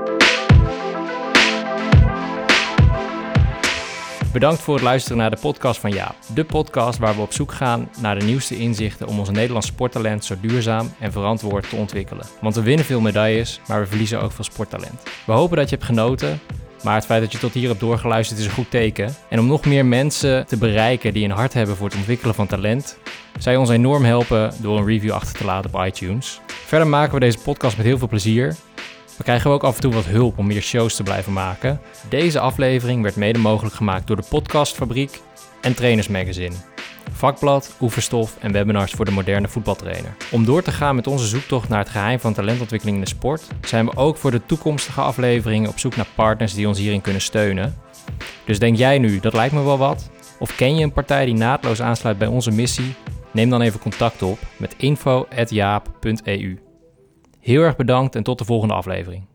Bedankt voor het luisteren naar de podcast van Jaap. De podcast waar we op zoek gaan naar de nieuwste inzichten om ons Nederlands sporttalent zo duurzaam en verantwoord te ontwikkelen. Want we winnen veel medailles, maar we verliezen ook veel sporttalent. We hopen dat je hebt genoten, maar het feit dat je tot hier hebt doorgeluisterd is een goed teken. En om nog meer mensen te bereiken die een hart hebben voor het ontwikkelen van talent, zou je ons enorm helpen door een review achter te laten op iTunes. Verder maken we deze podcast met heel veel plezier. We krijgen ook af en toe wat hulp om meer shows te blijven maken. Deze aflevering werd mede mogelijk gemaakt door de Podcastfabriek en Trainers Magazine. Vakblad, oefenstof en webinars voor de moderne voetbaltrainer. Om door te gaan met onze zoektocht naar het geheim van talentontwikkeling in de sport, zijn we ook voor de toekomstige afleveringen op zoek naar partners die ons hierin kunnen steunen. Dus denk jij nu, dat lijkt me wel wat? Of ken je een partij die naadloos aansluit bij onze missie? Neem dan even contact op met info.jaap.eu. Heel erg bedankt en tot de volgende aflevering.